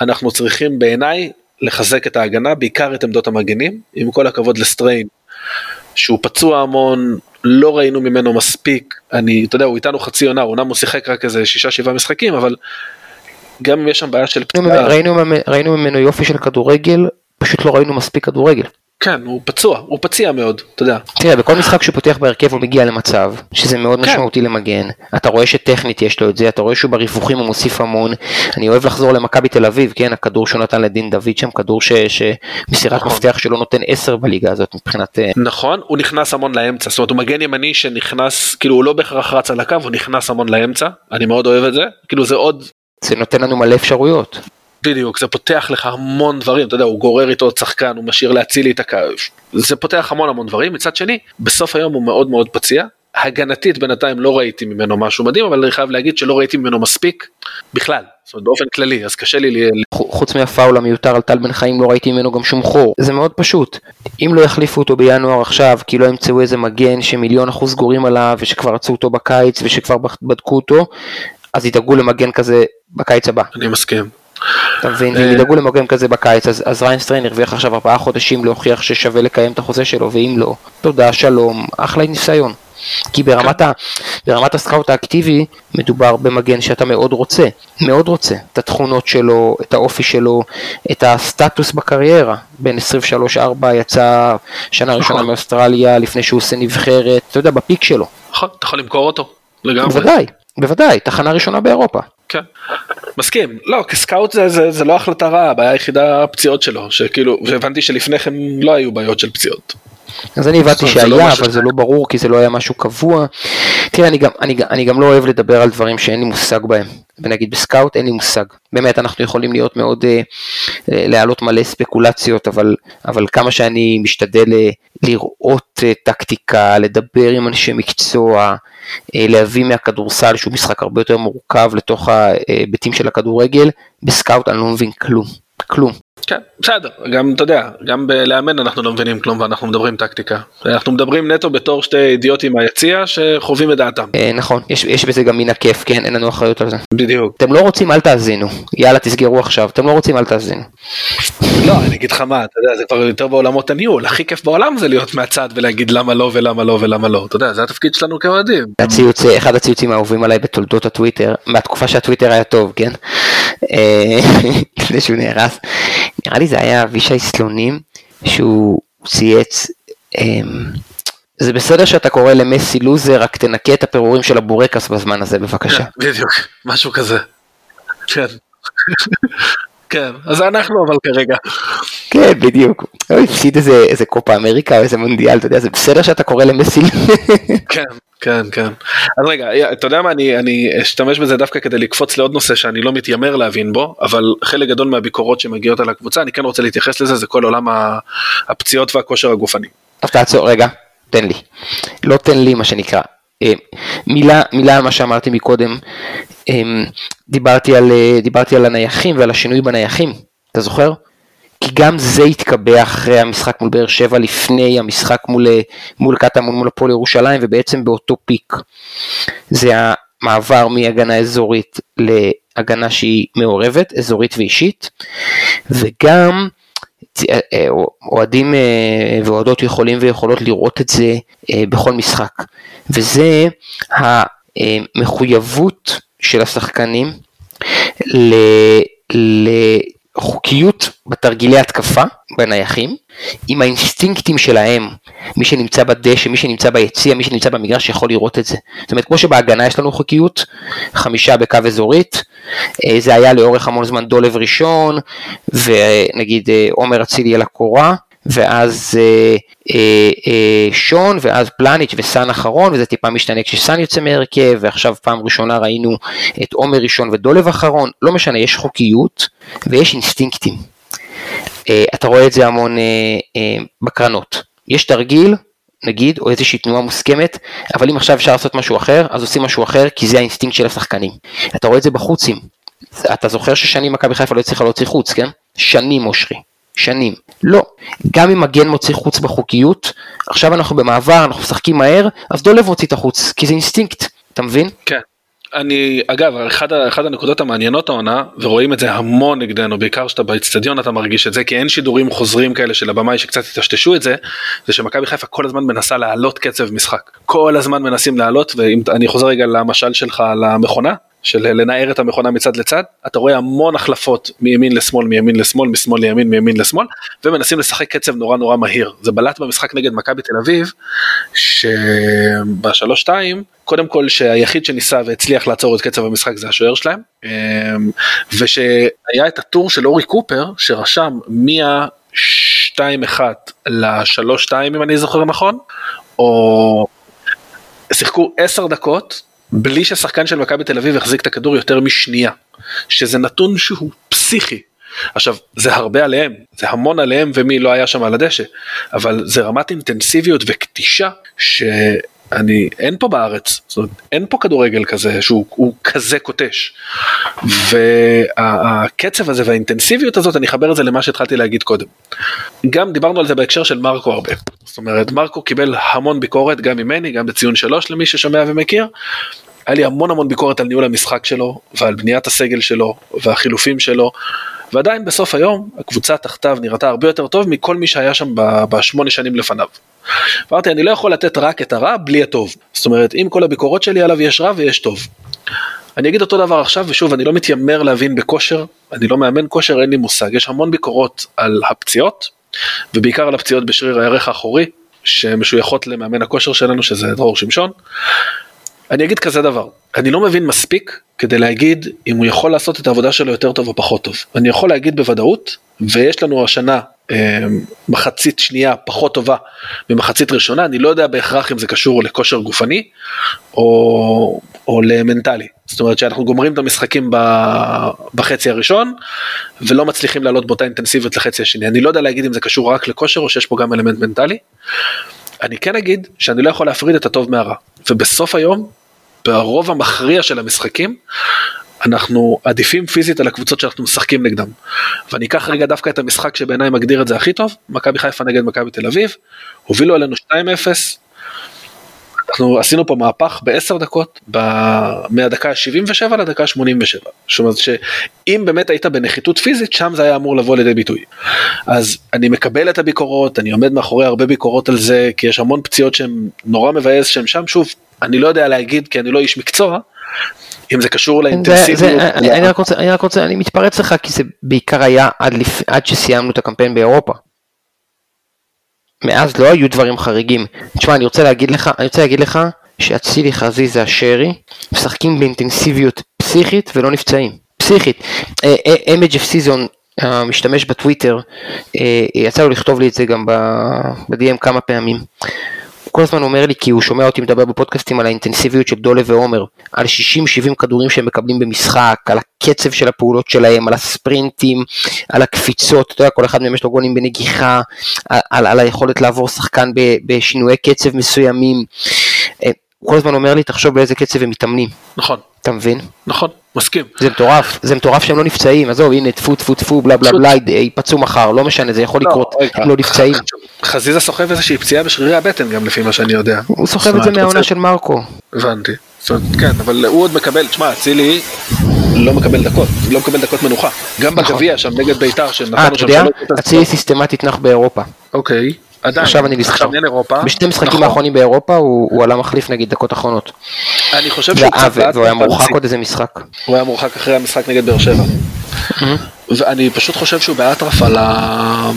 אנחנו צריכים בעיניי לחזק את ההגנה, בעיקר את עמדות המגנים, עם כל הכבוד לסטריין, שהוא פצוע המון, לא ראינו ממנו מספיק, אני, אתה יודע, הוא איתנו חצי עונה, אומנם הוא שיחק רק איזה שישה שבעה משחקים, אבל גם אם יש שם בעיה של פציעה. ראינו, ראינו ממנו יופי של כדורגל, פשוט לא ראינו מספיק כדורגל. כן, הוא פצוע, הוא פציע מאוד, אתה יודע. תראה, בכל משחק שהוא פותח בהרכב הוא מגיע למצב שזה מאוד כן. משמעותי למגן. אתה רואה שטכנית יש לו את זה, אתה רואה שהוא בריווחים הוא מוסיף המון. אני אוהב לחזור למכבי תל אביב, כן, הכדור שהוא נתן לדין דוד שם, כדור שמסירת נכון. מפתח שלו נותן 10 בליגה הזאת מבחינת... אה, נכון, הוא נכנס המון לאמצע, זאת אומרת הוא מגן ימני שנכנס, כאילו הוא לא בהכרח רץ על הקו, הוא נכנס המון לאמצע, אני מאוד אוהב את זה, כאילו זה עוד... זה נותן לנו מלא אפשרויות. בדיוק, זה פותח לך המון דברים, אתה יודע, הוא גורר איתו עוד שחקן, הוא משאיר להצילי את הקו, זה פותח המון המון דברים, מצד שני, בסוף היום הוא מאוד מאוד פציע, הגנתית בינתיים לא ראיתי ממנו משהו מדהים, אבל אני חייב להגיד שלא ראיתי ממנו מספיק בכלל, זאת אומרת באופן כללי, אז קשה לי... ל- חוץ מהפאול המיותר על טל בן חיים לא ראיתי ממנו גם שום חור. זה מאוד פשוט. אם לא יחליפו אותו בינואר עכשיו, כי לא ימצאו איזה מגן שמיליון אחוז גורים עליו, ושכבר רצו אותו בקיץ, ושכבר בדקו אותו, אז ידאגו למגן כזה בקיץ הבא. אני מסכים. אתה מבין? אה. ואם ידאגו למגן כזה בקיץ, אז, אז ריין סטריין הרוויח עכשיו ארבעה חודשים להוכיח ששווה לקיים את החוזה שלו, ואם לא, תודה, שלום, אחלה ניסיון. כי ברמת, ה, ברמת ה scout האקטיבי מדובר במגן שאתה מאוד רוצה, מאוד רוצה, את התכונות שלו, את האופי שלו, את הסטטוס בקריירה. בן 23-4 יצא שנה ראשונה נכון. מאוסטרליה לפני שהוא עושה נבחרת, אתה יודע, ב peak שלו. נכון, אתה יכול למכור אותו, לגמרי. בוודאי, בוודאי, תחנה ראשונה באירופה. כן, מסכים. לא, כסקאוט זה, זה, זה לא החלטה רעה, הבעיה היחידה הפציעות שלו, שכאילו, והבנתי שלפני כן לא היו בעיות של פציעות. אז אני הבנתי שהיה, לא אבל זה לא ברור כי זה לא היה משהו קבוע. תראה, אני גם, אני, אני גם לא אוהב לדבר על דברים שאין לי מושג בהם. ונגיד בסקאוט אין לי מושג. באמת, אנחנו יכולים להיות מאוד, אה, אה, להעלות מלא ספקולציות, אבל, אבל כמה שאני משתדל אה, לראות אה, טקטיקה, לדבר עם אנשי מקצוע, להביא מהכדורסל שהוא משחק הרבה יותר מורכב לתוך ההיבטים של הכדורגל, בסקאוט אני לא מבין כלום. כלום. כן, בסדר, גם אתה יודע, גם בלאמן אנחנו לא מבינים כלום ואנחנו מדברים טקטיקה. אנחנו מדברים נטו בתור שתי אידיוטים מהיציע שחווים את דעתם. אה, נכון, יש, בזה גם מן הכיף, כן, אין לנו אחריות על זה. בדיוק. אתם לא רוצים אל תאזינו, יאללה תסגרו עכשיו, אתם לא רוצים אל תאזינו. לא, אני אגיד לך מה, אתה יודע, זה כבר יותר בעולמות הניהול, הכי כיף בעולם זה להיות מהצד ולהגיד למה לא ולמה לא ולמה לא, אתה יודע, זה התפקיד שלנו כאוהדים. הציוץ, אחד הציוצים האהובים עליי בתולדות הטוויטר, מהתקופה שהטוויטר היה טוב, כן? אה, לפני שהוא נהרס. נראה לי זה היה אבישי סלונים, שהוא צייץ, אמ, זה בסדר שאתה קורא למסי לוזר, רק תנקה את הפירורים של הבורקס בזמן הזה בבקשה. כן, בדיוק, משהו כזה. כן. כן, אז אנחנו אבל כרגע. כן, בדיוק. הוא הפסיד איזה איזה קופה אמריקה או איזה מונדיאל, אתה יודע, זה בסדר שאתה קורא למסי כן, כן, כן. אז רגע, אתה יודע מה, אני, אני אשתמש בזה דווקא כדי לקפוץ לעוד נושא שאני לא מתיימר להבין בו, אבל חלק גדול מהביקורות שמגיעות על הקבוצה, אני כן רוצה להתייחס לזה, זה כל עולם הפציעות והכושר הגופני. אז תעצור, רגע, תן לי. לא תן לי מה שנקרא. אה, מילה, מילה על מה שאמרתי מקודם, אה, דיברתי על, אה, דיברתי על הנייחים ועל השינוי בנייחים, אתה זוכר? כי גם זה התקבע אחרי המשחק מול באר שבע, לפני המשחק מול, מול קטמון, מול הפועל ירושלים, ובעצם באותו פיק. זה המעבר מהגנה אזורית להגנה שהיא מעורבת, אזורית ואישית, וגם אוהדים אה, ואוהדות יכולים ויכולות לראות את זה אה, בכל משחק, וזה המחויבות של השחקנים ל- לחוקיות בתרגילי התקפה בנייחים, עם האינסטינקטים שלהם, מי שנמצא בדשא, מי שנמצא ביציע, מי שנמצא במגרש יכול לראות את זה. זאת אומרת, כמו שבהגנה יש לנו חוקיות, חמישה בקו אזורית, אה, זה היה לאורך המון זמן דולב ראשון, ונגיד אה, עומר אצילי על הקורה, ואז אה, אה, אה, שון, ואז פלניץ' וסאן אחרון, וזה טיפה משתנה כשסאן יוצא מהרכב, ועכשיו פעם ראשונה ראינו את עומר ראשון ודולב אחרון, לא משנה, יש חוקיות ויש אינסטינקטים. אה, אתה רואה את זה המון אה, אה, בקרנות. יש תרגיל, נגיד, או איזושהי תנועה מוסכמת, אבל אם עכשיו אפשר לעשות משהו אחר, אז עושים משהו אחר, כי זה האינסטינקט של השחקנים. אתה רואה את זה בחוצים. אתה זוכר ששנים מכבי חיפה לא הצליחה להוציא חוץ, כן? שנים אושרי. שנים. לא. גם אם מגן מוציא חוץ בחוקיות, עכשיו אנחנו במעבר, אנחנו משחקים מהר, אז דולב מוציא את החוץ, כי זה אינסטינקט, אתה מבין? כן. אני, אגב, אחד, ה- אחד הנקודות המעניינות העונה, ורואים את זה המון נגדנו, בעיקר שאתה באצטדיון אתה מרגיש את זה, כי אין שידורים חוזרים כאלה של הבמאי שקצת יטשטשו את זה, זה שמכבי חיפה כל הזמן מנסה להעלות קצב משחק. כל הזמן מנסים להעלות, ואם אני חוזר רגע למשל שלך על המכונה, של לנער את המכונה מצד לצד, אתה רואה המון החלפות מימין לשמאל, מימין לשמאל, משמאל לימין, מימין לשמאל, ומנסים לשחק קצב נורא נורא מהיר. זה בלט במשחק נגד מכבי תל אביב, שבשלוש שתיים, קודם כל שהיחיד שניסה והצליח לעצור את קצב המשחק זה השוער שלהם, אמ, ושהיה את הטור של אורי קופר, שרשם מה-2-1 ל-3-2 אם אני זוכר נכון, או שיחקו 10 דקות בלי ששחקן של מכבי תל אביב החזיק את הכדור יותר משנייה, שזה נתון שהוא פסיכי. עכשיו, זה הרבה עליהם, זה המון עליהם ומי לא היה שם על הדשא, אבל זה רמת אינטנסיביות וקטישה שאני, אין פה בארץ, זאת אומרת, אין פה כדורגל כזה שהוא כזה קוטש. והקצב הזה והאינטנסיביות הזאת, אני אחבר את זה למה שהתחלתי להגיד קודם. גם דיברנו על זה בהקשר של מרקו הרבה. זאת אומרת, מרקו קיבל המון ביקורת, גם ממני, גם בציון שלוש למי ששומע ומכיר. היה לי המון המון ביקורת על ניהול המשחק שלו, ועל בניית הסגל שלו, והחילופים שלו, ועדיין בסוף היום הקבוצה תחתיו נראתה הרבה יותר טוב מכל מי שהיה שם בשמונה שנים לפניו. אמרתי, אני לא יכול לתת רק את הרע בלי הטוב. זאת אומרת, עם כל הביקורות שלי עליו יש רע ויש טוב. אני אגיד אותו דבר עכשיו, ושוב, אני לא מתיימר להבין בכושר, אני לא מאמן כושר, אין לי מושג. יש המון ביקורות על הפציעות, ובעיקר על הפציעות בשריר הערך האחורי, שמשויכות למאמן הכושר שלנו, שזה דרור שמשון. אני אגיד כזה דבר, אני לא מבין מספיק כדי להגיד אם הוא יכול לעשות את העבודה שלו יותר טוב או פחות טוב. אני יכול להגיד בוודאות, ויש לנו השנה מחצית שנייה פחות טובה ממחצית ראשונה, אני לא יודע בהכרח אם זה קשור לכושר גופני או, או למנטלי. זאת אומרת שאנחנו גומרים את המשחקים בחצי הראשון ולא מצליחים לעלות באותה אינטנסיביות לחצי השני. אני לא יודע להגיד אם זה קשור רק לכושר או שיש פה גם אלמנט מנטלי. אני כן אגיד שאני לא יכול להפריד את הטוב מהרע, ובסוף היום, ברוב המכריע של המשחקים, אנחנו עדיפים פיזית על הקבוצות שאנחנו משחקים נגדם. ואני אקח רגע דווקא את המשחק שבעיניי מגדיר את זה הכי טוב, מכבי חיפה נגד מכבי תל אביב, הובילו עלינו 2-0, אנחנו עשינו פה מהפך בעשר דקות, ב... מהדקה ה-77 לדקה ה-87. זאת אומרת שאם באמת היית בנחיתות פיזית, שם זה היה אמור לבוא לידי ביטוי. אז אני מקבל את הביקורות, אני עומד מאחורי הרבה ביקורות על זה, כי יש המון פציעות שהן נורא מבאס שהן שם, שוב, אני לא יודע להגיד כי אני לא איש מקצוע, אם זה קשור לאינטנסיביות. אני, רק רוצה, אני אני מתפרץ לך כי זה בעיקר היה עד. עד שסיימנו את הקמפיין באירופה. מאז לא היו דברים חריגים. תשמע, אני רוצה להגיד לך, אני רוצה להגיד לך שאצילי חזיזה השרי משחקים באינטנסיביות פסיכית ולא נפצעים. פסיכית. אמג' סיזון המשתמש בטוויטר, אה, יצא לו לכתוב לי את זה גם ב-DM כמה פעמים. כל הזמן אומר לי, כי הוא שומע אותי מדבר בפודקאסטים על האינטנסיביות של דולה ועומר, על 60-70 כדורים שהם מקבלים במשחק, על הקצב של הפעולות שלהם, על הספרינטים, על הקפיצות, אתה יודע, כל אחד מהם יש לו גולים בנגיחה, על, על, על היכולת לעבור שחקן בשינויי קצב מסוימים. אה, הוא כל הזמן אומר לי, תחשוב באיזה קצב הם מתאמנים. נכון. אתה מבין? נכון, מסכים. זה מטורף, זה מטורף שהם לא נפצעים, עזוב, הנה, טפו טפו טפו, בלה בלה בלה, ייפצעו מחר, לא משנה, זה יכול לא, לקרות, הם לא נפצעים. חזיזה סוחב איזושהי פציעה בשרירי הבטן גם לפי מה שאני יודע. הוא סוחב את זה מהעונה של מרקו. הבנתי. כן, אבל הוא עוד מקבל, תשמע, אצילי לא מקבל דקות, לא מקבל דקות מנוחה. גם נכון. בגביע שם נגד ביתר, שנתנו אה, שם שלוש... אצילי סיסטמטית נח באירופה. אוקיי. עדיין, עכשיו אני נזכר, בשתי משחקים נכון. האחרונים באירופה הוא, עלה מחליף נגיד דקות אחרונות. אני חושב שהוא קצת והוא היה מורחק עוד איזה משחק. הוא היה מורחק אחרי המשחק נגד באר שבע. ואני פשוט חושב שהוא באטרף על ה...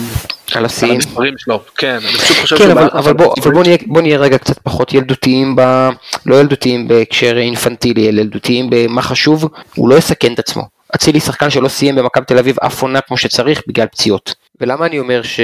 על השיאים. המספרים שלו, כן, אני פשוט חושב כן, שהוא באטרף אבל בוא, אבל בוא, נהיה, בוא נהיה רגע קצת פחות ילדותיים, ב... לא ילדותיים בהקשר אינפנטילי, אלא ילדותיים במה חשוב, הוא לא יסכן את עצמו. אצילי שחקן שלא סיים במכבי תל אביב אף עונה כמו שצריך בגלל פציעות. ולמה אני אומר ש...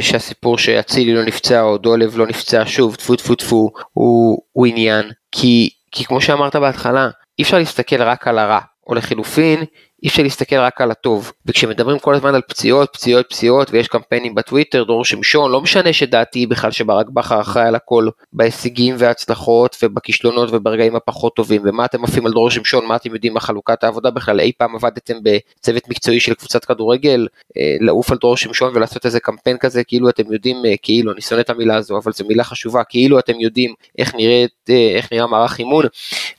שהסיפור שאצילי לא נפצע או דולב לא נפצע שוב טפו טפו טפו הוא, הוא עניין כי, כי כמו שאמרת בהתחלה אי אפשר להסתכל רק על הרע או לחילופין אי אפשר להסתכל רק על הטוב. וכשמדברים כל הזמן על פציעות, פציעות, פציעות, ויש קמפיינים בטוויטר, דרור שמשון, לא משנה שדעתי בכלל שברק בכר אחראי על הכל, בהישגים וההצלחות ובכישלונות וברגעים הפחות טובים, ומה אתם עפים על דרור שמשון, מה אתם יודעים על חלוקת העבודה בכלל, אי פעם עבדתם בצוות מקצועי של קבוצת כדורגל, אה, לעוף על דרור שמשון ולעשות איזה קמפיין כזה, כאילו אתם יודעים, אה, כאילו, אני שונא את המילה הזו, אבל זו מילה חשובה, כאילו אתם יודעים איך, נראית, אה, איך נראה מערך אימון,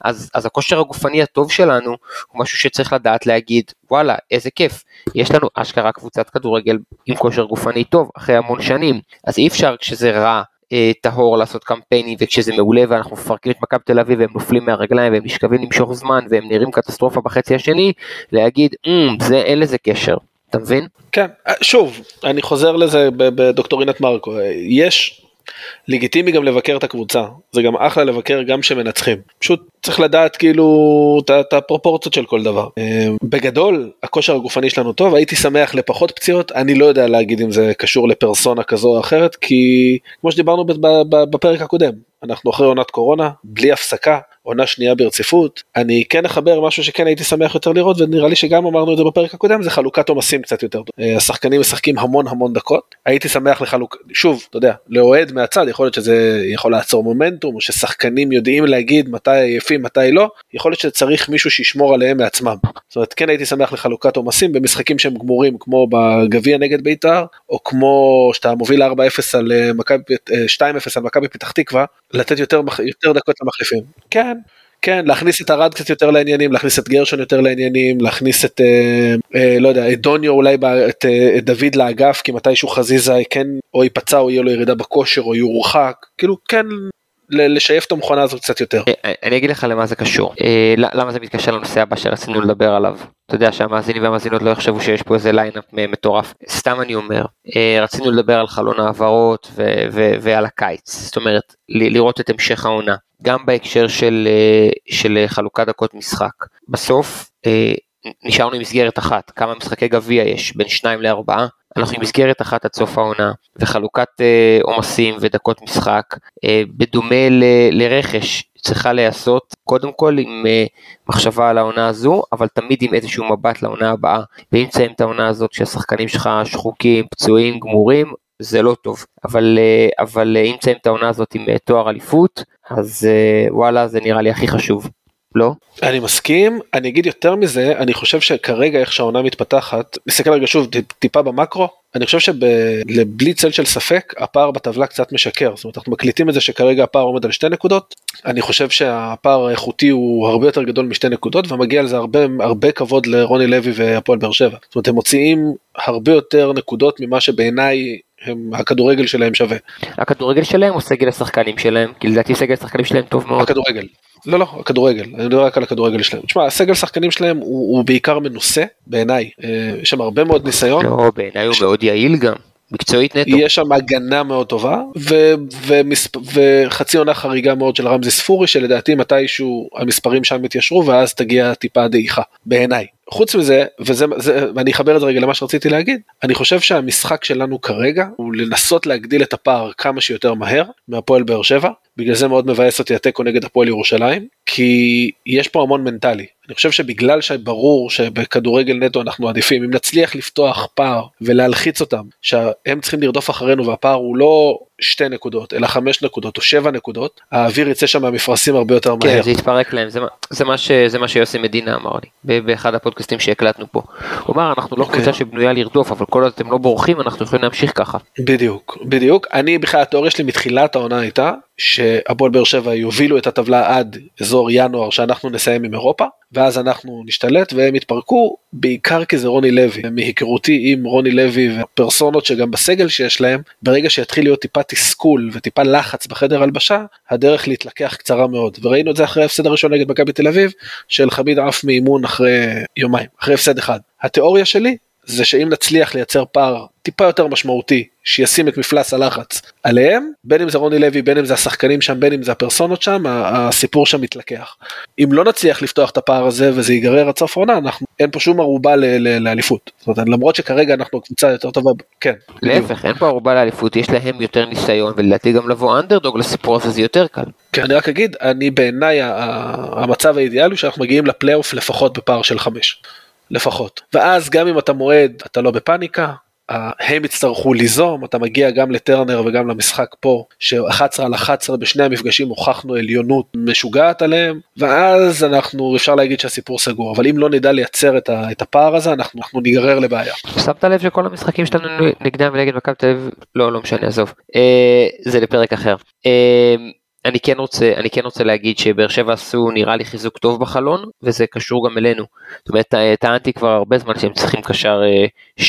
אז, אז הכושר הגופני הטוב שלנו הוא משהו שצריך לדעת להגיד. להגיד וואלה איזה כיף. יש לנו אשכרה קבוצת כדורגל עם כושר גופני טוב אחרי המון שנים. אז אי אפשר כשזה רע אה, טהור לעשות קמפיינים וכשזה מעולה ואנחנו מפרקים את מכבי תל אביב והם נופלים מהרגליים והם נשכבים למשוך זמן והם נראים קטסטרופה בחצי השני להגיד mm, זה אין לזה קשר. אתה מבין? כן. אה, שוב אני חוזר לזה בדוקטורינת מרקו. יש לגיטימי גם לבקר את הקבוצה זה גם אחלה לבקר גם שמנצחים פשוט צריך לדעת כאילו את הפרופורציות של כל דבר. אה, בגדול הכושר הגופני שלנו טוב הייתי שמח לפחות פציעות אני לא יודע להגיד אם זה קשור לפרסונה כזו או אחרת כי כמו שדיברנו בפרק הקודם אנחנו אחרי עונת קורונה בלי הפסקה עונה שנייה ברציפות. אני כן אחבר משהו שכן הייתי שמח יותר לראות ונראה לי שגם אמרנו את זה בפרק הקודם זה חלוקת עומסים קצת יותר טוב. אה, השחקנים משחקים המון המון דקות. הייתי שמח לחלוק, שוב, אתה יודע, לאוהד מהצד יכול להיות שזה יכול לעצור מומנטום או ששחקנים יודעים להגיד מתי עייפים מתי לא. יכול להיות שצריך מישהו שישמור עליהם מעצמם. זאת אומרת כן הייתי שמח לחלוקת עומסים במשחקים שהם גמורים כמו בגביע נגד בית"ר או כמו שאתה מוביל 4-0 על אה, מכבי 2-0 על מכבי פתח תקווה לתת יותר, יותר דקות למחליפים. כן, כן, להכניס את ארד קצת יותר לעניינים, להכניס את גרשון יותר לעניינים, להכניס את, אה, אה, לא יודע, את דוניו אולי, ב, את, אה, את דוד לאגף, כי מתישהו חזיזה כן, או ייפצע או יהיה לו ירידה בכושר או יורחק, כאילו כן לשייף את המכונה הזאת קצת יותר. אה, אני אגיד לך למה זה קשור, אה, למה זה מתקשר לנושא הבא שרצינו לדבר עליו. אתה יודע שהמאזינים והמאזינות לא יחשבו שיש פה איזה line-up מטורף. סתם אני אומר, אה, רצינו לדבר על חלון העברות ועל הקיץ, זאת אומרת, לראות את המשך העונה, גם בהקשר של, של חלוקת דקות משחק. בסוף נשארנו עם מסגרת אחת, כמה משחקי גביע יש, בין שניים לארבעה, אנחנו עם מסגרת אחת עד סוף העונה, וחלוקת אה, עומסים ודקות משחק, אה, בדומה ל, לרכש, צריכה להיעשות קודם כל עם אה, מחשבה על העונה הזו, אבל תמיד עם איזשהו מבט לעונה הבאה. ואם תסיים את העונה הזאת שהשחקנים שלך שחוקים, פצועים, גמורים, זה לא טוב. אבל, אבל אם תסיים את העונה הזאת עם תואר אליפות, אז וואלה זה נראה לי הכי חשוב. לא? אני מסכים, אני אגיד יותר מזה, אני חושב שכרגע איך שהעונה מתפתחת, נסתכל רגע שוב טיפה במקרו, אני חושב שבלי צל של ספק הפער בטבלה קצת משקר, זאת אומרת אנחנו מקליטים את זה שכרגע הפער עומד על שתי נקודות, אני חושב שהפער האיכותי הוא הרבה יותר גדול משתי נקודות ומגיע לזה הרבה הרבה כבוד לרוני לוי והפועל באר שבע, זאת אומרת הם מוציאים הרבה יותר נקודות ממה שבעיניי הם הכדורגל שלהם שווה. הכדורגל שלהם או סגל השחקנים שלהם? כי לדעתי סגל השחקנים שלהם טוב מאוד. הכדורגל. לא לא הכדורגל אני מדבר רק על הכדורגל שלהם. תשמע הסגל שחקנים שלהם הוא, הוא בעיקר מנוסה בעיניי אה, יש שם הרבה מאוד ניסיון. לא בעיניי הוא מאוד יעיל גם. מקצועית נטו. יש שם הגנה מאוד טובה ו- ומספ- וחצי עונה חריגה מאוד של רמזי ספורי שלדעתי מתישהו המספרים שם יתיישרו ואז תגיע טיפה דעיכה בעיניי. חוץ מזה וזה זה, ואני אחבר את זה רגע למה שרציתי להגיד אני חושב שהמשחק שלנו כרגע הוא לנסות להגדיל את הפער כמה שיותר מהר מהפועל באר שבע בגלל זה מאוד מבאס אותי התיקו נגד הפועל ירושלים כי יש פה המון מנטלי אני חושב שבגלל שברור שבכדורגל נטו אנחנו עדיפים אם נצליח לפתוח פער ולהלחיץ אותם שהם צריכים לרדוף אחרינו והפער הוא לא שתי נקודות אלא חמש נקודות או שבע נקודות האוויר יצא שם מהמפרשים הרבה יותר כן, מהר. כן זה יתפרק להם זה, זה, מה, ש, זה מה שיוסי מדינה אמר לי באחד הפודקאסטים שהקלטנו פה. הוא אמר אנחנו לא okay. אוקיי. קבוצה שבנויה לרדוף אבל כל עוד אתם לא בורחים אנחנו יכולים להמשיך ככה. בדיוק בדיוק אני בכלל התיאוריה שלי מתחילת העונה הייתה שהפועל באר שבע יובילו את הטבלה עד אזור ינואר שאנחנו נסיים עם אירופה ואז אנחנו נשתלט והם יתפרקו בעיקר כי זה רוני לוי. מהיכרותי עם רוני לוי ופרסונות שגם בסגל שיש להם ברגע שיתחיל להיות טיפה תסכול וטיפה לחץ בחדר הלבשה הדרך להתלקח קצרה מאוד. וראינו את זה אחרי ההפסד הראשון נגד מכבי תל אביב של חמיד עף מאימון אחרי יומיים אחרי הפסד אחד. התיאוריה שלי זה שאם נצליח לייצר פער טיפה יותר משמעותי שישים את מפלס הלחץ עליהם בין אם זה רוני לוי בין אם זה השחקנים שם בין אם זה הפרסונות שם הסיפור שם מתלקח. אם לא נצליח לפתוח את הפער הזה וזה ייגרר עד סוף העונה אנחנו אין פה שום ערובה לאליפות. זאת אומרת, למרות שכרגע אנחנו קבוצה יותר טובה כן. להפך אין פה ערובה לאליפות יש להם יותר ניסיון ולדעתי גם לבוא אנדרדוג לסיפור הזה זה יותר קל. כן אני רק אגיד אני בעיניי המצב האידיאלי שאנחנו מגיעים לפלייאוף לפחות בפער של חמש. לפחות. ואז גם אם אתה מועד, אתה לא בפאניקה, הם יצטרכו ליזום, אתה מגיע גם לטרנר וגם למשחק פה, ש-11 על 11 בשני המפגשים הוכחנו עליונות משוגעת עליהם, ואז אנחנו, אפשר להגיד שהסיפור סגור, אבל אם לא נדע לייצר את, ה, את הפער הזה, אנחנו, אנחנו ניגרר לבעיה. שמת לב שכל המשחקים שלנו נגדם ונגד מכבי תל אביב, לא, לא משנה, עזוב, אה, זה לפרק אחר. אה, אני כן רוצה אני כן רוצה להגיד שבאר שבע עשו נראה לי חיזוק טוב בחלון וזה קשור גם אלינו. זאת אומרת טענתי כבר הרבה זמן שהם צריכים קשר 6-8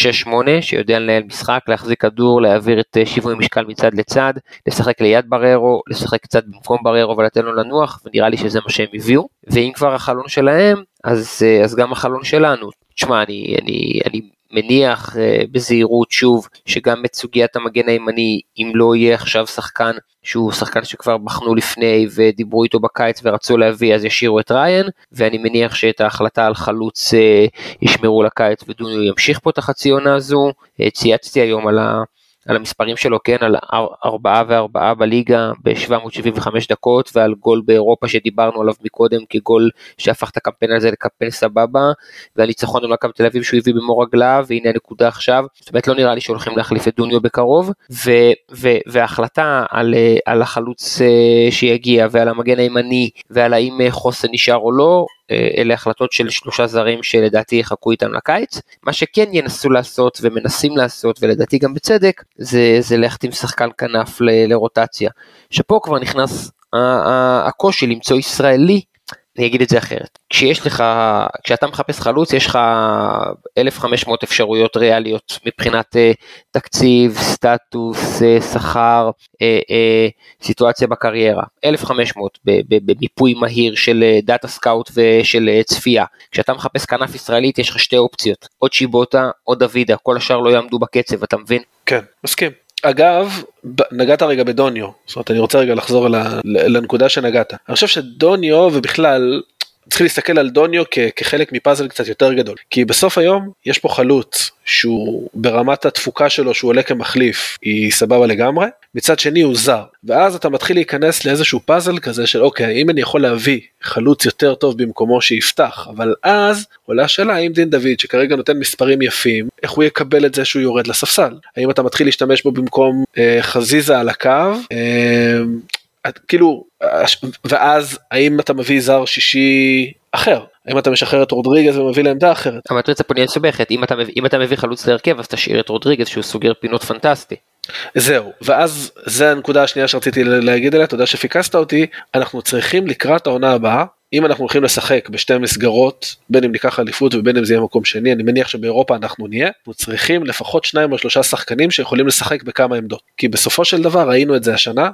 אה, שיודע לנהל משחק להחזיק כדור להעביר את אה, שיווי משקל מצד לצד לשחק ליד בררו לשחק קצת במקום בררו ולתן לו לנוח ונראה לי שזה מה שהם הביאו ואם כבר החלון שלהם אז אה, אז גם החלון שלנו. תשמע אני אני אני מניח בזהירות שוב שגם את סוגיית המגן הימני אם לא יהיה עכשיו שחקן שהוא שחקן שכבר בחנו לפני ודיברו איתו בקיץ ורצו להביא אז ישאירו את ריין ואני מניח שאת ההחלטה על חלוץ אה, ישמרו לקיץ ודוניו ימשיך פה את החצי עונה הזו. אה, צייצתי היום על, ה, על המספרים שלו, כן, על ארבעה וארבעה בליגה ב-775 דקות ועל גול באירופה שדיברנו עליו מקודם כגול שהפך את הקמפיין הזה לקמפיין סבבה, והניצחון על מכבי תל אביב שהוא הביא במו רגליו, והנה הנקודה עכשיו, זאת אומרת לא נראה לי שהולכים להחליף את דוניו בקרוב, ו, ו, וההחלטה על, על החלוץ אה, שיגיע ועל המגן הימני ועל האם אה, חוסן נשאר או לא, אה, אלה החלטות של שלושה זרים שלדעתי יחכו איתם לקיץ. מה שכן ינסו לעשות ומנסים לעשות ולדעתי גם בצדק זה, זה ללכת עם שחקן כנף ל, לרוטציה. שפה כבר נכנס הקושי למצוא ישראלי אני אגיד את זה אחרת, כשיש לך, כשאתה מחפש חלוץ יש לך 1500 אפשרויות ריאליות מבחינת uh, תקציב, סטטוס, uh, שכר, uh, סיטואציה בקריירה, 1500 במיפוי מהיר של data scout ושל צפייה, כשאתה מחפש כנף ישראלית יש לך שתי אופציות, או צ'יבוטה או דוידה, כל השאר לא יעמדו בקצב, אתה מבין? כן, מסכים. אגב, נגעת רגע בדוניו, זאת אומרת אני רוצה רגע לחזור לנקודה שנגעת. אני חושב שדוניו ובכלל צריך להסתכל על דוניו כ- כחלק מפאזל קצת יותר גדול. כי בסוף היום יש פה חלוץ שהוא ברמת התפוקה שלו שהוא עולה כמחליף היא סבבה לגמרי. מצד שני הוא זר. ואז אתה מתחיל להיכנס לאיזשהו פאזל כזה של אוקיי אם אני יכול להביא חלוץ יותר טוב במקומו שיפתח? אבל אז עולה השאלה האם דין דוד שכרגע נותן מספרים יפים איך הוא יקבל את זה שהוא יורד לספסל? האם אתה מתחיל להשתמש בו במקום אה, חזיזה על הקו. אה, את, כאילו ואז האם אתה מביא זר שישי אחר? האם אתה משחרר את רודריגז ומביא לעמדה אחרת. המטריצה פה נהיה מסובכת. אם אתה אם אתה מביא חלוץ להרכב אז תשאיר את רודריגז שהוא סוגר פינות פנטסטי. זהו. ואז זה הנקודה השנייה שרציתי להגיד עליה. תודה שפיקסת אותי. אנחנו צריכים לקראת העונה הבאה אם אנחנו הולכים לשחק בשתי מסגרות בין אם ניקח אליפות ובין אם זה יהיה מקום שני אני מניח שבאירופה אנחנו נהיה אנחנו צריכים לפחות שניים או שלושה שחקנים שיכולים לשחק בכמה עמדות. כי בסופו של דבר ראינו את זה השנה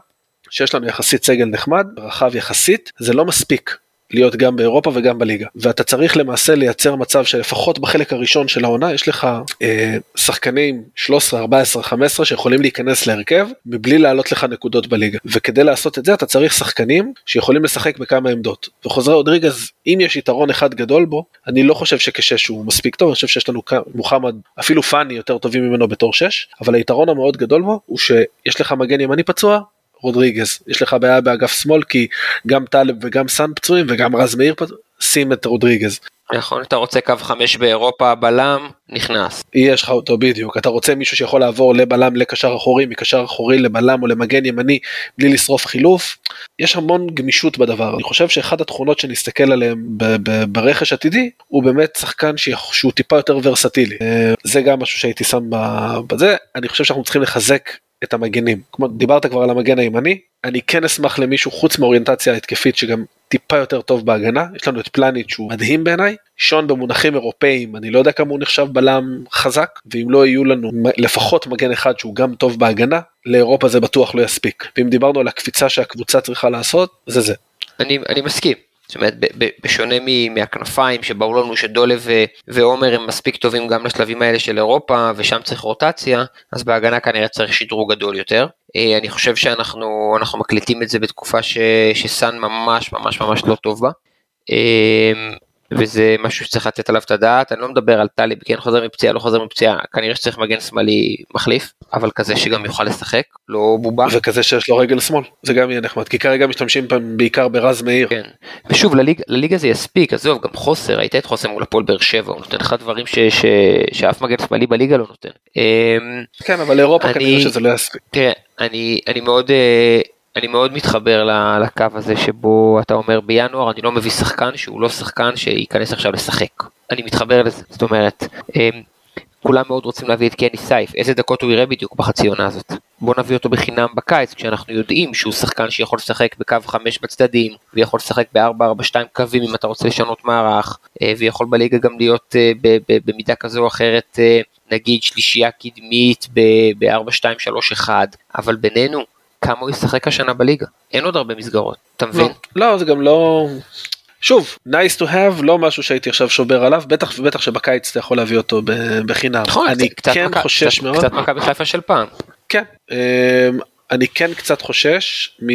שיש לנו יחסית סגל נחמד, רחב יחסית, זה לא מספיק להיות גם באירופה וגם בליגה. ואתה צריך למעשה לייצר מצב שלפחות בחלק הראשון של העונה יש לך אה, שחקנים 13, 14, 15 שיכולים להיכנס להרכב מבלי לעלות לך נקודות בליגה. וכדי לעשות את זה אתה צריך שחקנים שיכולים לשחק בכמה עמדות. וחוזרי אודריגז, אם יש יתרון אחד גדול בו, אני לא חושב שכשש הוא מספיק טוב, אני חושב שיש לנו מוחמד, אפילו פאני יותר טובים ממנו בתור שש, אבל היתרון המאוד גדול בו הוא שיש לך מגן ימני פצוע רודריגז יש לך בעיה באגף שמאל כי גם טלב וגם סאן פצועים וגם רז מאיר פצועים שים את רודריגז. נכון אתה רוצה קו חמש באירופה בלם נכנס. יש לך אותו בדיוק אתה רוצה מישהו שיכול לעבור לבלם לקשר אחורי מקשר אחורי לבלם או למגן ימני בלי לשרוף חילוף. יש המון גמישות בדבר אני חושב שאחד התכונות שנסתכל עליהם ברכש עתידי הוא באמת שחקן שהוא טיפה יותר ורסטילי אה, זה גם משהו שהייתי שם בזה אני חושב שאנחנו צריכים לחזק את המגנים. כמו דיברת כבר על המגן הימני, אני כן אשמח למישהו חוץ מאוריינטציה התקפית שגם טיפה יותר טוב בהגנה, יש לנו את פלניץ' שהוא מדהים בעיניי, שון במונחים אירופאים, אני לא יודע כמה הוא נחשב בלם חזק, ואם לא יהיו לנו לפחות מגן אחד שהוא גם טוב בהגנה, לאירופה זה בטוח לא יספיק. ואם דיברנו על הקפיצה שהקבוצה צריכה לעשות, זה זה. אני, אני מסכים. זאת אומרת, בשונה מהכנפיים שברור לנו שדולה ועומר הם מספיק טובים גם לשלבים האלה של אירופה ושם צריך רוטציה, אז בהגנה כנראה צריך שדרוג גדול יותר. אה, אני חושב שאנחנו מקליטים את זה בתקופה ש, שסאן ממש ממש ממש לא טוב בה. וזה משהו שצריך לתת עליו את הדעת, אני לא מדבר על טלי, כן חוזר מפציעה, לא חוזר מפציעה, כנראה שצריך מגן שמאלי מחליף, אבל כזה שגם יוכל לשחק, לא בובה. וכזה שיש לו רגל שמאל, זה גם יהיה נחמד, כי כרגע משתמשים בעיקר ברז מאיר. כן, ושוב, לליג, לליגה זה יספיק, עזוב, גם חוסר, היית את חוסר מול הפועל באר שבע, הוא נותן לך דברים ש, ש, שאף מגן שמאלי בליגה לא נותן. אמ, כן, אבל לאירופה כנראה שזה לא יספיק. תראה, אני, אני מאוד... אה, אני מאוד מתחבר לקו הזה שבו אתה אומר בינואר אני לא מביא שחקן שהוא לא שחקן שייכנס עכשיו לשחק. אני מתחבר לזה, זאת אומרת, אמ, כולם מאוד רוצים להביא את קני סייף, איזה דקות הוא יראה בדיוק בחצי עונה הזאת. בוא נביא אותו בחינם בקיץ כשאנחנו יודעים שהוא שחקן שיכול לשחק בקו 5 בצדדים ויכול לשחק ב-4-4-2 קווים אם אתה רוצה לשנות מערך אה, ויכול בליגה גם להיות אה, במידה כזו או אחרת אה, נגיד שלישייה קדמית ב-4-2-3-1 אבל בינינו כמה הוא ישחק השנה בליגה. אין עוד הרבה מסגרות, אתה מבין? לא, לא זה גם לא... שוב, nice to have, לא משהו שהייתי עכשיו שובר עליו, בטח ובטח שבקיץ אתה יכול להביא אותו בחינם. נכון, אני קצת כן מק... חושש קצת, מאוד. קצת מכבי חיפה של פעם. כן, אמ, אני כן קצת חושש מ...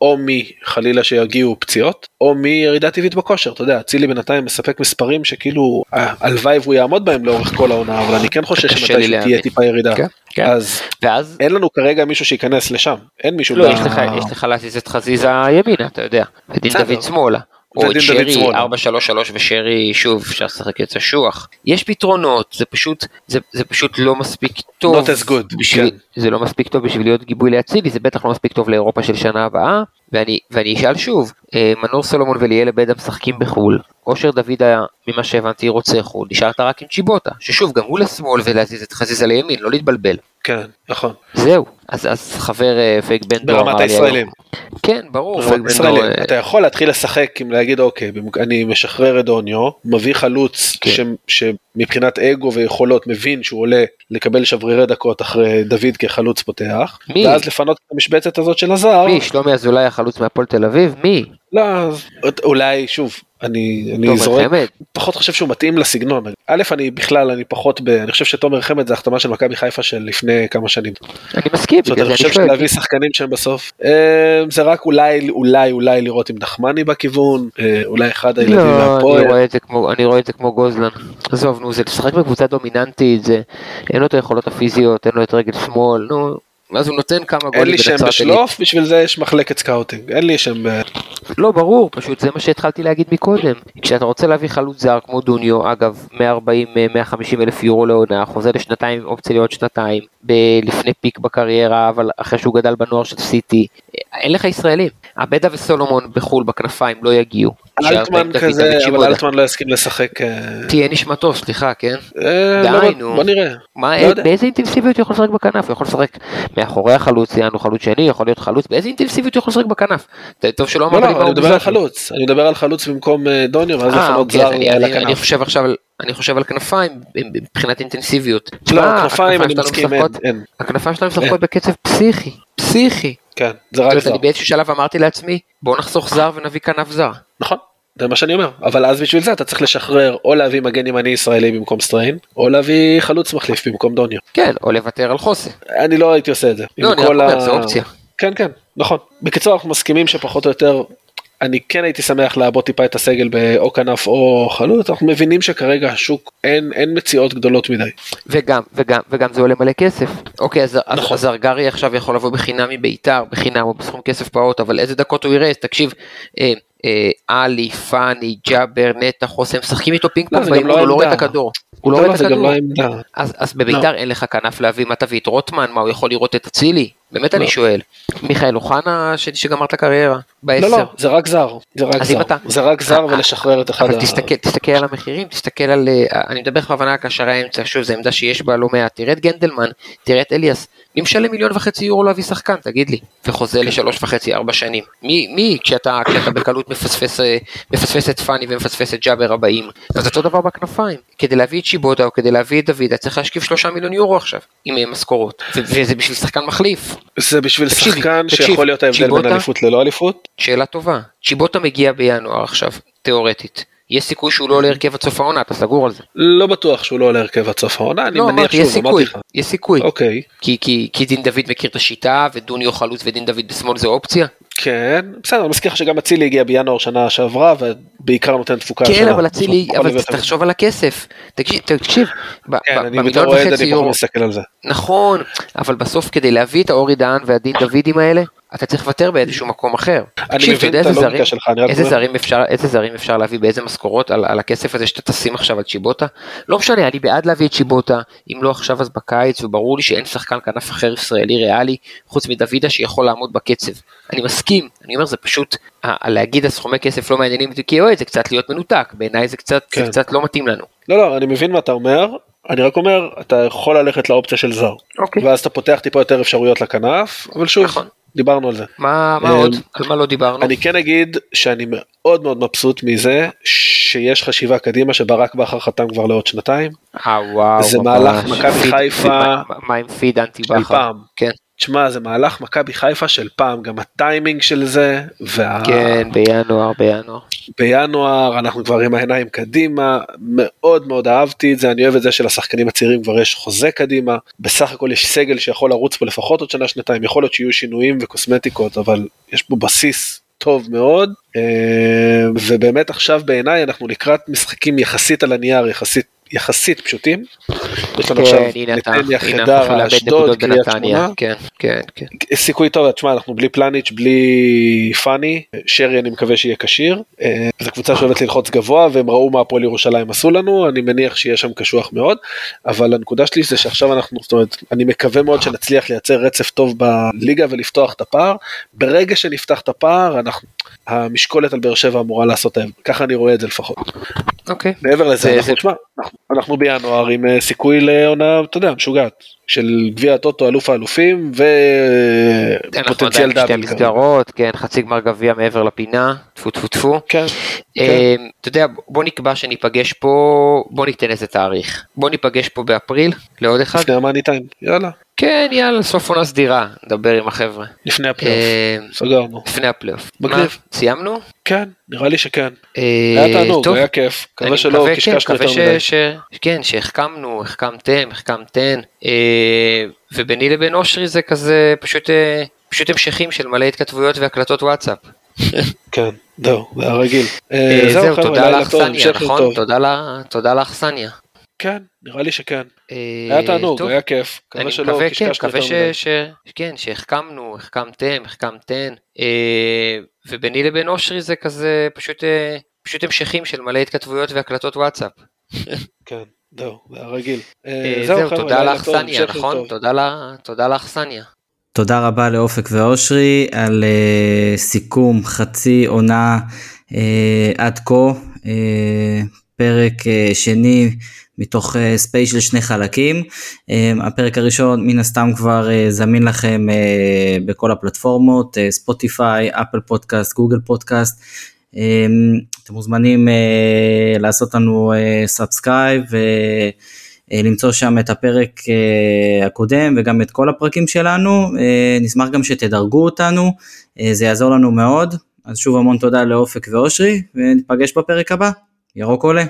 או מחלילה שיגיעו פציעות, או מירידה טבעית בכושר, אתה יודע, אצילי בינתיים מספק מספרים שכאילו הלוואי והוא יעמוד בהם לאורך כל העונה, אבל אני כן חושש שמתי שתהיה טיפה ירידה. כן. כן. אז ואז אין לנו כרגע מישהו שייכנס לשם, אין מישהו. לא, ב- יש לך, יש לך להזיז את חזיזה ימינה, אתה יודע, ודין. דוד שמאלה. או את שרי שמאלה. 4-3-3 ושרי שוב אפשר לשחק את השוח. יש פתרונות, זה פשוט, זה, זה פשוט לא מספיק טוב. Not as good, בשביל, כן. זה לא מספיק טוב בשביל להיות גיבוי לאצילי, זה בטח לא מספיק טוב לאירופה של שנה הבאה. ואני, ואני אשאל שוב, אה, מנור סולומון וליאל עבדה משחקים בחו"ל, אושר דוד היה, ממה שהבנתי, רוצה חו"ל, נשארת רק עם צ'יבוטה, ששוב, גם הוא לשמאל ולהזיז את חזיזה לימין, לא להתבלבל. כן, נכון. זהו, אז, אז חבר אה, פייק בן דור ברמת אמר לי הישראלים. היום- כן, ברור, פייק ברמת בן הישראלים. דור, אתה יכול להתחיל לשחק עם להגיד אוקיי, אני משחרר את דוניו, מביא חלוץ כן. ש- שמבחינת אגו ויכולות מבין שהוא עולה לקבל שברירי דקות אחרי דוד כחלוץ פותח, מי? ואז לפנות את המשבצת הזאת של הזר. מי, שלומי אזולאי החלוץ מהפועל תל אביב? מי? לא, אז אולי שוב, אני, אני תומר זורק, חמד? פחות חושב שהוא מתאים לסגנון. א', אני בכלל, אני פחות ב... אני חושב שתומר חמד זה החתמה של מכבי חיפה של לפני כמה שנים. אני מסכים, זאת אומרת, אני חושב שואל. שלהביא שחקנים שהם בסוף, אה, זה רק אולי, אולי, אולי לראות עם נחמני בכיוון, אה, אולי אחד הילדים לא, אני מהפועל. רואה את זה כמו, אני רואה את זה כמו גוזלן. עזוב, נו, זה לשחק בקבוצה דומיננטית, זה, אין לו את היכולות הפיזיות, אין לו את רגל שמאל, נו, אז הוא נותן כמה אין גולים לי שם. בשלוף, בשביל זה יש מחלקת scouting, אין לי שם... אה, לא, ברור, פשוט זה מה שהתחלתי להגיד מקודם. כשאתה רוצה להביא חלוץ זר כמו דוניו, אגב, 140-150 אלף יורו לעונה, חוזה לשנתיים, אופציה לעוד שנתיים, ב- לפני פיק בקריירה, אבל אחרי שהוא גדל בנוער של סיטי, אין לך ישראלים. עבדה וסולומון בחו"ל בכנפיים לא יגיעו. אלטמן כזה, אבל. אלטמן לא יסכים לשחק. אה, תהיה נשמתו, סליחה, כן? אה, די, לא, נו. בוא נראה. לא יודע. באיזה אינטנסיביות הוא יכול לשחק בכנף? הוא יכול לשחק מאחורי החלוץ, יענו חלוץ שני, יכול להיות חלוץ, באיזה אינטנסיביות הוא יכול לשחק בכנף? טוב שלא לא, אמרת לי לא, מה אני הוא מדבר על. חלוץ, אני מדבר על חלוץ במקום אה, דוניו, ואז אה, אז זר אני- על אני- אני הכנף. חושב עכשיו על... אני חושב על כנפיים מבחינת אינטנסיביות. לא, כנפיים אני מסכים, אין. הכנפיים שלנו משחקות בקצב פסיכי, פסיכי. כן, זה רק זר. אני באיזשהו שלב אמרתי לעצמי, בוא נחסוך זר ונביא כנף זר. נכון, זה מה שאני אומר, אבל אז בשביל זה אתה צריך לשחרר או להביא מגן ימני ישראלי במקום סטריין, או להביא חלוץ מחליף במקום דוניו. כן, או לוותר על חוסן. אני לא הייתי עושה את זה. לא, אני רק אומר, ה- זו אופציה. כן, כן, נכון. בקיצור, אנחנו מסכימים שפחות או יותר, אני כן הייתי שמח לעבות טיפה את הסגל באו כנף או חלוץ, אנחנו מבינים שכרגע השוק אין, אין מציאות גדולות מדי. וגם, וגם, וגם זה עולה מלא כסף. אוקיי, אז, נכון. אז זרגרי עכשיו יכול לבוא בחינם מביתר, בחינם או בסכום כסף פעוט, אבל איזה דקות הוא יראה, תקשיב, אה, עלי, פאני, ג'אבר, נטע, חוסם, משחקים איתו פינג לא, פונג באימון, לא הוא לא רואה את. הכדור. הוא לא לא, רואה את הכדור. אז, בביתר אין לך כנף להביא, מה תביא את רוטמן, מה הוא יכול לראות את אצילי? באמת אני שואל. מיכאל אוחנה שגמר את הקריירה, בעשר. לא, לא, זה רק זר, זה רק זר. אתה- זה רק זר אה, ולשחרר את אחד אבל ה... תסתכל, תסתכל על המחירים, תסתכל על, אה, אני מדבר בכוונה על קשרי האמצע, שוב, זו עמדה שיש בה לא מעט, תראה את גנדלמן, תראה את אליאס, מי משלם מיליון וחצי יורו להביא שחקן, תגיד לי, וחוזה כן. לשלוש וחצי, ארבע שנים, מי, כשאתה בקלות מפספס, אה, מפספס את פאני ומפספס את ג'אבר הבאים, אז אותו דבר בכנפיים, כדי להביא את שיבודה או כדי להביא את דוד, אתה צריך להשקיף שלושה מיליון יורו עכשיו, עם אה, משכורות, וזה בשביל שחקן מחליף, זה בשביל תקשיב, שחקן תקשיב, שיכול להיות ההבדל בין אליפות ללא אליפות. שאלה טובה, צ'יבוטה מגיע בינואר עכשיו, תיאורטית, יש סיכוי שהוא לא עולה הרכב עד סוף העונה, אתה סגור על זה. לא בטוח שהוא לא עולה הרכב עד סוף העונה, אני לא, מניח שוב, אמרתי לך. יש סיכוי. אוקיי, כי, כי, כי דין דוד מכיר את השיטה, ודוניו חלוץ ודין דוד בשמאל זה אופציה. כן, בסדר, אני מזכיר לך שגם אצילי הגיע בינואר שנה שעברה, ובעיקר נותן תפוקה כן, השנה. אבל אצילי, יכול אבל תחשוב על הכסף. תקשיב, תקשיב, כן, אני במיליון בתור אוהד, וחצי אני יורו, פחות מסתכל על זה. נכון, אבל בסוף כדי להביא את האורי דהן והדין דוידים האלה, אתה צריך לוותר באיזשהו מקום אחר. אני מבין את הלוגיקה שלך, אני רק איזה זרים אפשר, איזה זרים אפשר להביא באיזה משכורות על, על הכסף הזה שאתה תשים עכשיו על צ'יבוטה? לא משנה, אני בעד להביא את צ'יבוטה, אם לא עכשיו אז בקיץ, וברור לי שאין שחקן כנף אחר ישראלי ריאלי, חוץ מדוידה שיכול לעמוד בקצב. אני מסכים, אני אומר זה פשוט, להגיד הסכומי כסף לא מעניינים אותי כאוהד, זה קצת להיות מנותק, בעיניי זה קצת, זה כן. קצת לא מתאים לנו. לא, לא, אני מבין מה אתה אומר, אני רק אומר, אתה יכול ללכת לאופציה של זר. אוקיי. ואז אתה פותח טיפה יותר אפשרויות לכנף, אבל שוב, נכון. דיברנו על זה. מה, מה אה, עוד? על מה לא דיברנו? אני כן אגיד שאני מאוד מאוד מבסוט מזה שיש חשיבה קדימה שברק בכר חתם כבר לעוד שנתיים. אה וואו, זה. מהלך מכבי חיפה- מה- עם פיד אנטי של בכר? פעם. כן, תשמע זה מהלך מכבי חיפה של פעם גם הטיימינג של זה וה... כן, בינואר, בינואר. בינואר אנחנו כבר עם העיניים קדימה מאוד מאוד אהבתי את זה אני אוהב את זה שלשחקנים הצעירים כבר יש חוזה קדימה בסך הכל יש סגל שיכול לרוץ פה לפחות עוד שנה שנתיים יכול להיות שיהיו שינויים וקוסמטיקות אבל יש פה בסיס טוב מאוד אה, ובאמת עכשיו בעיניי אנחנו לקראת משחקים יחסית על הנייר יחסית יחסית פשוטים. יש לנו כן, עכשיו נתניה, חדרה, אשדוד, קריית שמונה. כן, כן, כן. סיכוי טוב, תשמע, אנחנו בלי פלניץ', בלי פאני, שרי אני מקווה שיהיה כשיר. אה, זו קבוצה שאוהבת ללחוץ גבוה, והם ראו מה הפועל ירושלים עשו לנו, אני מניח שיהיה שם קשוח מאוד, אבל הנקודה שלי זה שעכשיו אנחנו, זאת אומרת, אני מקווה מאוד שנצליח לייצר רצף טוב בליגה ולפתוח את הפער. ברגע שנפתח את הפער, אנחנו, המשקולת על באר שבע אמורה לעשות ההבדל, ככה אני רואה את זה לפחות. אוקיי. מעבר לזה, זה- אנחנו, תשמע, אנחנו, אנחנו בינואר עם אה, סיכוי לעונה, אתה יודע, משוגעת, של גביע הטוטו, אלוף האלופים, ופוטנציאל בשתי דאבל. כרגע. מסגרות, כן, חצי גמר גביע מעבר לפינה, טפו טפו טפו. כן, אה, אתה יודע, בוא נקבע שניפגש פה, בוא ניתן איזה תאריך. בוא ניפגש פה באפריל, לעוד אחד. לפני ה money time, יאללה, כן, יאללה, סוף עונה סדירה, נדבר עם החבר'ה. לפני הפלייאוף, אה, סגרנו. לפני הפלייאוף. מגניב. סיימנו? כן, נראה לי שכן. אה, היה תענוג. היה כיף, מקווה שלא כן, קשקשנו מקווה יותר מדי. כן, שהחכמנו, החכמתם, החכמתן, אה, וביני לבין אושרי זה כזה פשוט, פשוט המשכים של מלא התכתבויות והקלטות וואטסאפ. כן, זהו, זה הרגיל. זהו תודה לאכסניה, נכון? תודה לאכסניה. כן, נראה לי שכן. אה, היה תענוג. היה כיף. אני מקווה כן, מקווה. כן, שהחכמנו, החכמתם, החכמתן, אה, וביני לבין אושרי זה כזה פשוט, אה, פשוט המשכים של מלא התכתבויות והקלטות וואטסאפ. כן, זהו, זה הרגיל. זהו תודה לאכסניה, נכון? טוב. תודה ל- תודה לאכסניה. תודה רבה לאופק ואושרי על uh, סיכום חצי עונה uh, עד כה, uh, פרק uh, שני מתוך space של שני חלקים. Um, הפרק הראשון מן הסתם כבר uh, זמין לכם בכל הפלטפורמות, ספוטיפיי, אפל פודקאסט, גוגל פודקאסט. אתם מוזמנים לעשות לנו subscribe ולמצוא שם את הפרק הקודם וגם את כל הפרקים שלנו. נשמח גם שתדרגו אותנו, זה יעזור לנו מאוד. אז שוב המון תודה לאופק ואושרי, וניפגש בפרק הבא. ירוק עולה.